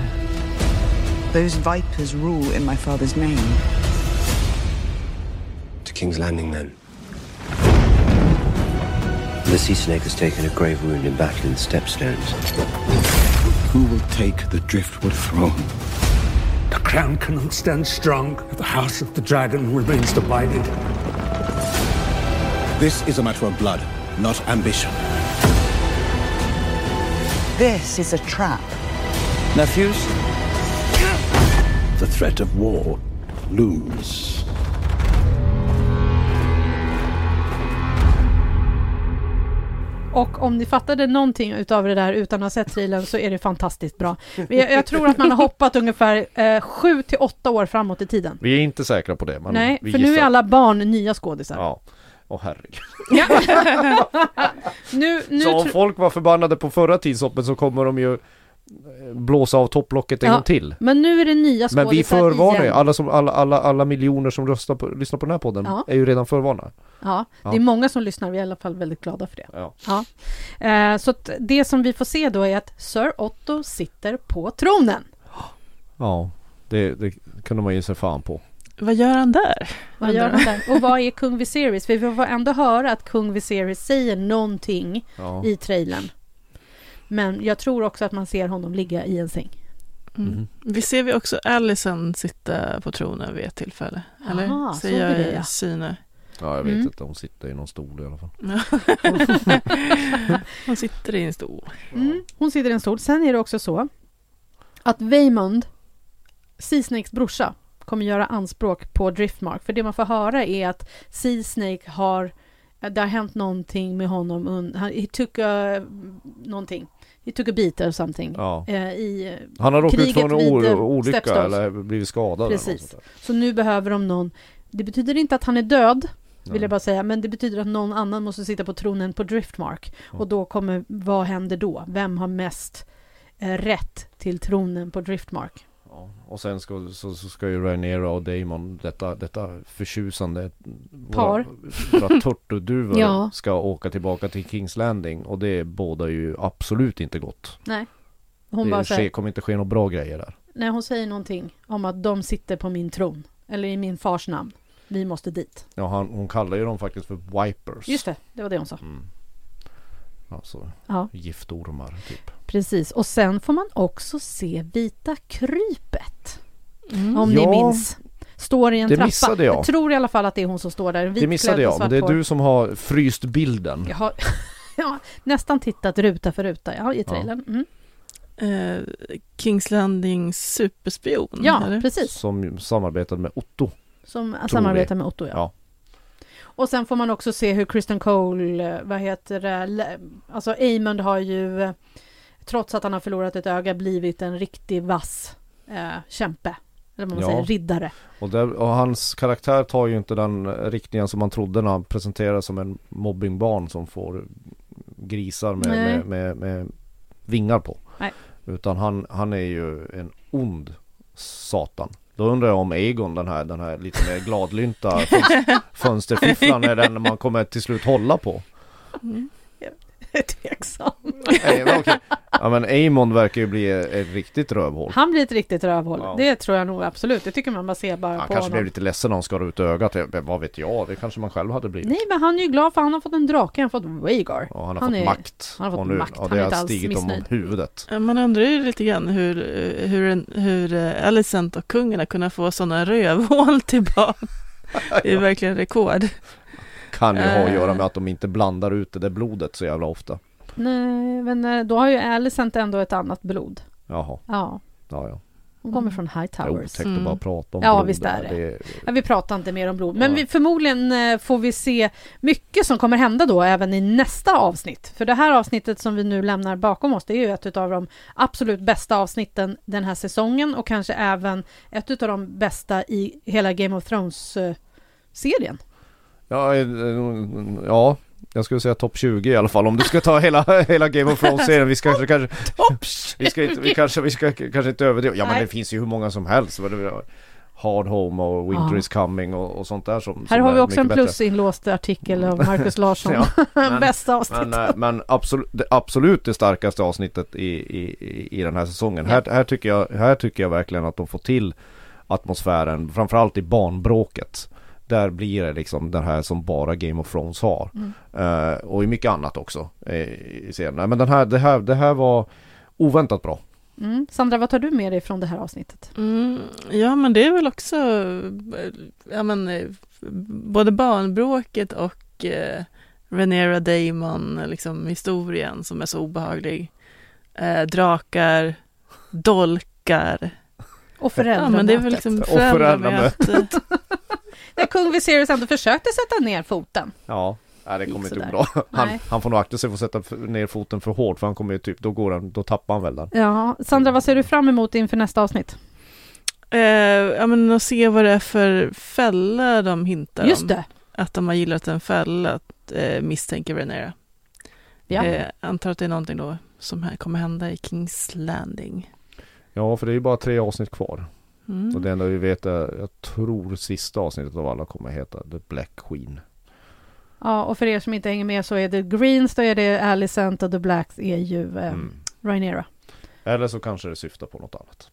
Those vipers rule in my father's name. To King's Landing, then. The sea snake has taken a grave wound in battle in the Stepstones. Who will take the Driftwood throne? The crown cannot stand strong if the House of the Dragon remains divided. This is a matter of blood, not ambition. This is a trap. Nephews? The threat of war looms. Och om ni fattade någonting utav det där utan att ha sett trailern så är det fantastiskt bra. Jag, jag tror att man har hoppat ungefär eh, sju till åtta år framåt i tiden. Vi är inte säkra på det, men Nej, för nu är alla barn nya skådisar. Ja. Åh herregud. Nu, nu Så om folk var förbannade på förra tidshoppet så kommer de ju eh, blåsa av topplocket en Ja, gång till. Men nu är det nya skådisar Men vi förvarnar ju, alla, som, alla, alla, alla miljoner som röstar på, lyssnar på den här podden Ja. är ju redan förvarnade. Ja, Ja. det är många som lyssnar. Vi är i alla fall väldigt glada för det. Ja. Ja. Eh, så att det som vi får se då är att Sir Otto sitter på tronen. Ja, det, det kunde man ge sig fan på. Vad gör han där? Vad gör han där? Och vad är kung Viserys? För vi får ändå höra att kung Viserys säger någonting Ja. i trailern. Men jag tror också att man ser honom ligga i en säng. Mm. Mhm. Vi ser vi också Allison sitta på tronen vid ett tillfälle. Eller? Aha, Ser jag det, ja. i syner. Ja, jag vet Mm. inte, hon sitter i någon stol i alla fall. Hon sitter i en stol. Mm, hon sitter i en stol. Sen är det också så att Waymond, Seasnakes brorsa, kommer göra anspråk på Driftmark. För det man får höra är att Seasnake har, det har hänt någonting med honom. Han, he took a, någonting. He took a beat or something. Ja. Eh, i, Han har råkat ut för en eh, olycka Stepstones. eller blivit skadad Precis. så nu behöver de någon, det betyder inte att han är död, vill Nej. jag bara säga, men det betyder att någon annan måste sitta på tronen på Driftmark. Ja. Och då kommer, vad händer då? Vem har mest eh, rätt till tronen på Driftmark? Och sen ska, så, så ska ju Rhaenyra och Daemon, detta, detta förtjusande Par. Våra, våra Ja. ska åka tillbaka till Kings Landing och det bådar ju absolut inte gott. Nej. Hon, bara det ske, säger, kommer inte ske några bra grejer där. nej, hon säger någonting om att de sitter på min tron. Eller i min fars namn. Vi måste dit. Ja, han, hon kallar ju dem faktiskt för wipers. Just det, det var det hon sa. Mm. Alltså Ja, giftormar typ. precis. Och sen får man också se Vita krypet. Mm. Om Ja, ni minns. Står i en det trappa. missade jag. tror i alla fall att det är hon som står där. Det missade jag, men det är du som har fryst bilden. Jag har ja, nästan tittat ruta för ruta ja, i trailern. Mm. Eh, Kings Landing superspion. Ja, eller? precis. Som samarbetade med Otto. Som vi. samarbetar med Otto. Ja. Ja. Och sen får man också se hur Kristen Cole, eh, vad heter det, alltså Amund har ju, eh, trots att han har förlorat ett öga, blivit en riktig vass eh, kämpe. Eller vad man Ja. säger, riddare. Och, där, och hans karaktär tar ju inte den riktningen som man trodde när han presenteras som en mobbingbarn som får grisar med, med, med, med vingar på. Nej. Utan han, han är ju en ond satan. Då undrar jag om Egon, den här, den här lite mer gladlynta fönster, fönsterfifflaren är den man kommer till slut hålla på. Är tveksam. Nej, men okej. Ja men Amon verkar ju bli ett riktigt rövhål. Han blir ett riktigt rövhål. Ja. Det tror jag nog absolut. Det tycker man bara ser bara Han på kanske honom. blev lite ledsen när han skar ut ögat. Jag- Vad vet jag? Det kanske man själv hade blivit. Nej, men han är ju glad för han har fått en drake. Han har fått Rhaegar. Ja, han har Han fått är- makt. han har fått och nu, makt. Ja, Han det är har inte alls stigit honom om missnöjd. huvudet. Ja, Man undrar ju lite grann hur, hur, en- hur eh, Alicent och kungen har kunnat få sådana rövhål till barn. Det är verkligen rekord. Kan ju ha att Eh. göra med att de inte blandar ut det där blodet så jävla ofta. Nej, men eh, då har ju Alicent ändå ett annat blod. Jaha, Ja, ja ja. hon kommer från Det är otäckt Mm. att bara prata om Ja, blod. visst är det. det Ja, vi pratar inte mer om blod. Men vi, förmodligen eh, får vi se mycket som kommer hända då även i nästa avsnitt. För det här avsnittet som vi nu lämnar bakom oss, det är ju ett av de absolut bästa avsnitten den här säsongen och kanske även ett av de bästa i hela Game of Thrones-serien. Ja, eh, ja, jag skulle säga topp 20 i alla fall om du ska ta hela, hela Game of Thrones-serien. Vi ska kanske, kanske, vi ska inte, vi kanske, vi ska kanske inte överdriva. Ja men Nej. det finns ju hur många som helst. Hard Home och Winter Ja. is coming och, och sånt där som Här som har vi också en plusinlåst artikel av Marcus Larsson. Ja, men- Bästa avsnittet. Men, eh, men absolut, det, absolut det starkaste avsnittet i, i, i- den här säsongen. Här, här, tycker jag, här tycker jag verkligen att de får till atmosfären, framförallt i barnbråket. Där blir det liksom den här som bara Game of Thrones har. Mm. Eh, och i mycket annat också eh, i serien. Nej, Men den här, det, här, det här var oväntat bra. Mm. Sandra, vad tar du med dig från det här avsnittet? Mm, ja, men det är väl också eh, ja, men, eh, både barnbråket och eh, Renera Damon, liksom historien som är så obehaglig. Eh, drakar, dolkar. Och Ja, men det är väl föräldramötet. liksom Och föräldramötet. Där kung Viserys ändå försökte sätta ner foten. Ja. Nej det kommer inte gå bra. Han, han får nog akta sig för att sätta ner foten för hårt för han kommer ju typ, då går han, då tappar han väl den. Ja, Sandra, vad ser du fram emot inför nästa avsnitt? Eh, ja, men att se vad det är för fälla de hintar Just om. det. Att de har gillat en fälla att eh, misstänka Renera. Ja. Eh, antar att det är någonting då som här kommer hända i Kings Landing. Ja för det är ju bara tre avsnitt kvar. Mm. Och det enda vi vet är, jag tror sista avsnittet av alla kommer heta The Black Queen. Ja, och för er som inte hänger med så är det Greens, då är det Alicent och The Blacks är ju eh, Mm. Rhaenyra. Eller så kanske det syftar på något annat.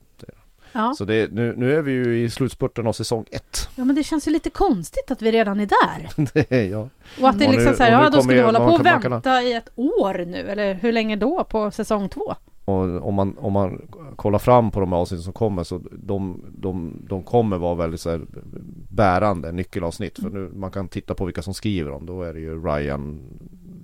Ja. Så det, nu, nu är vi ju i slutspurten av säsong ett. ja, men det känns ju lite konstigt att vi redan är där. det är jag. Och att det är Och nu- liksom så här, ja då ska vi hålla på och vänta i ett år nu, eller hur länge då på säsong två? Och om man, om man kollar fram på de här avsnitten som kommer så de, de, de kommer vara väldigt så bärande nyckelavsnitt. För nu, man kan titta på vilka som skriver dem. Då är det ju Ryan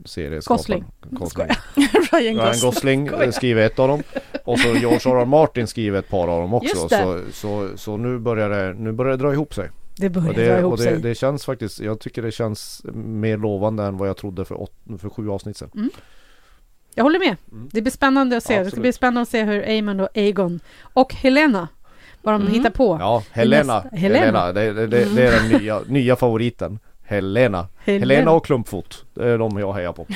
serieskaparen. Gosling. Ryan Ryan Gosling. Gosling eh, skriver ett av dem. Och så George R. R. Martin skriver ett par av dem också. Det. Så, så, så nu börjar det, nu börjar det dra ihop sig. Det börjar Och dra det, ihop det, sig. det känns faktiskt, jag tycker det känns mer lovande än vad jag trodde för, åt, för sju avsnitt sedan. Jag håller med. Mm. Det blir spännande att se. Det ska Absolut. bli spännande att se hur Aemon och Aegon och Helena, vad de Mm. hittar på. Ja, Helena. nästa- Helena. Helena. Det, det, det, det är den nya, nya favoriten. Helena. Helena. och Klumpfot. Det är de jag hejar på.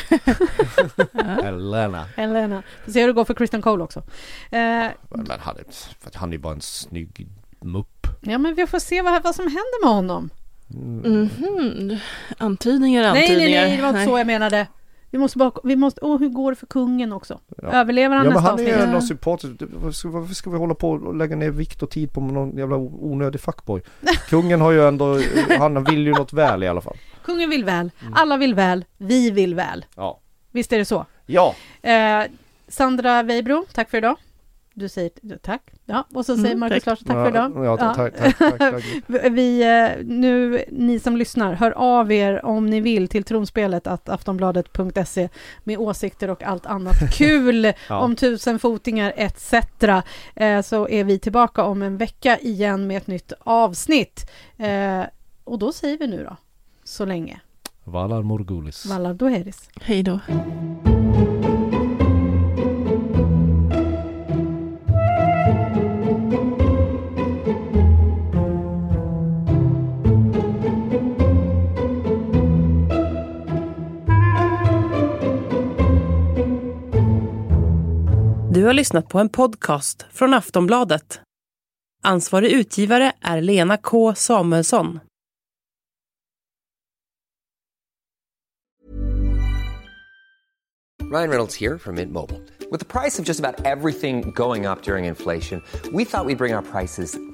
Helena. Helena. Får se hur det går för Kristen Cole också. Eh, Men han är, han är bara en snygg mupp. ja, men vi får se vad, vad som händer med honom. Mhm. Antydningar, Nej, antydningar. nej, nej, det var inte så jag menade. Vi måste bara, vi måste, åh, hur går det för kungen också? Ja. Överlever han Ja men nästa han är avsnitt? ju ändå sympatisk. Varför ska, varför ska vi hålla på och lägga ner vikt och tid på någon jävla onödig fuckboy? Kungen har ju ändå, han vill ju något väl i alla fall. Kungen vill väl, Mm. alla vill väl, vi vill väl. Ja. Visst är det så? Ja. Eh, Sandra Weibro, tack för idag. Du säger tack. Ja, och så säger Mm, Markus tack. Larsson tack för idag. Ja, ja, tack, tack, tack, tack. Vi, eh, nu, ni som lyssnar, hör av er om ni vill till tronspelet att aftonbladet.se med åsikter och allt annat kul Ja. om tusenfotingar etc. Eh, så är vi tillbaka om en vecka igen med ett nytt avsnitt. Eh, och då säger vi nu då, så länge. Valar Morgulis. Valar Doheris. Hej då. Du har lyssnat på en podcast från Aftonbladet. Ansvarig utgivare är Lena K Samuelsson. Ryan Reynolds här från Mint Mobile. Med priset på nästan allt som går upp under inflationen, trodde vi att vi skulle bring våra priser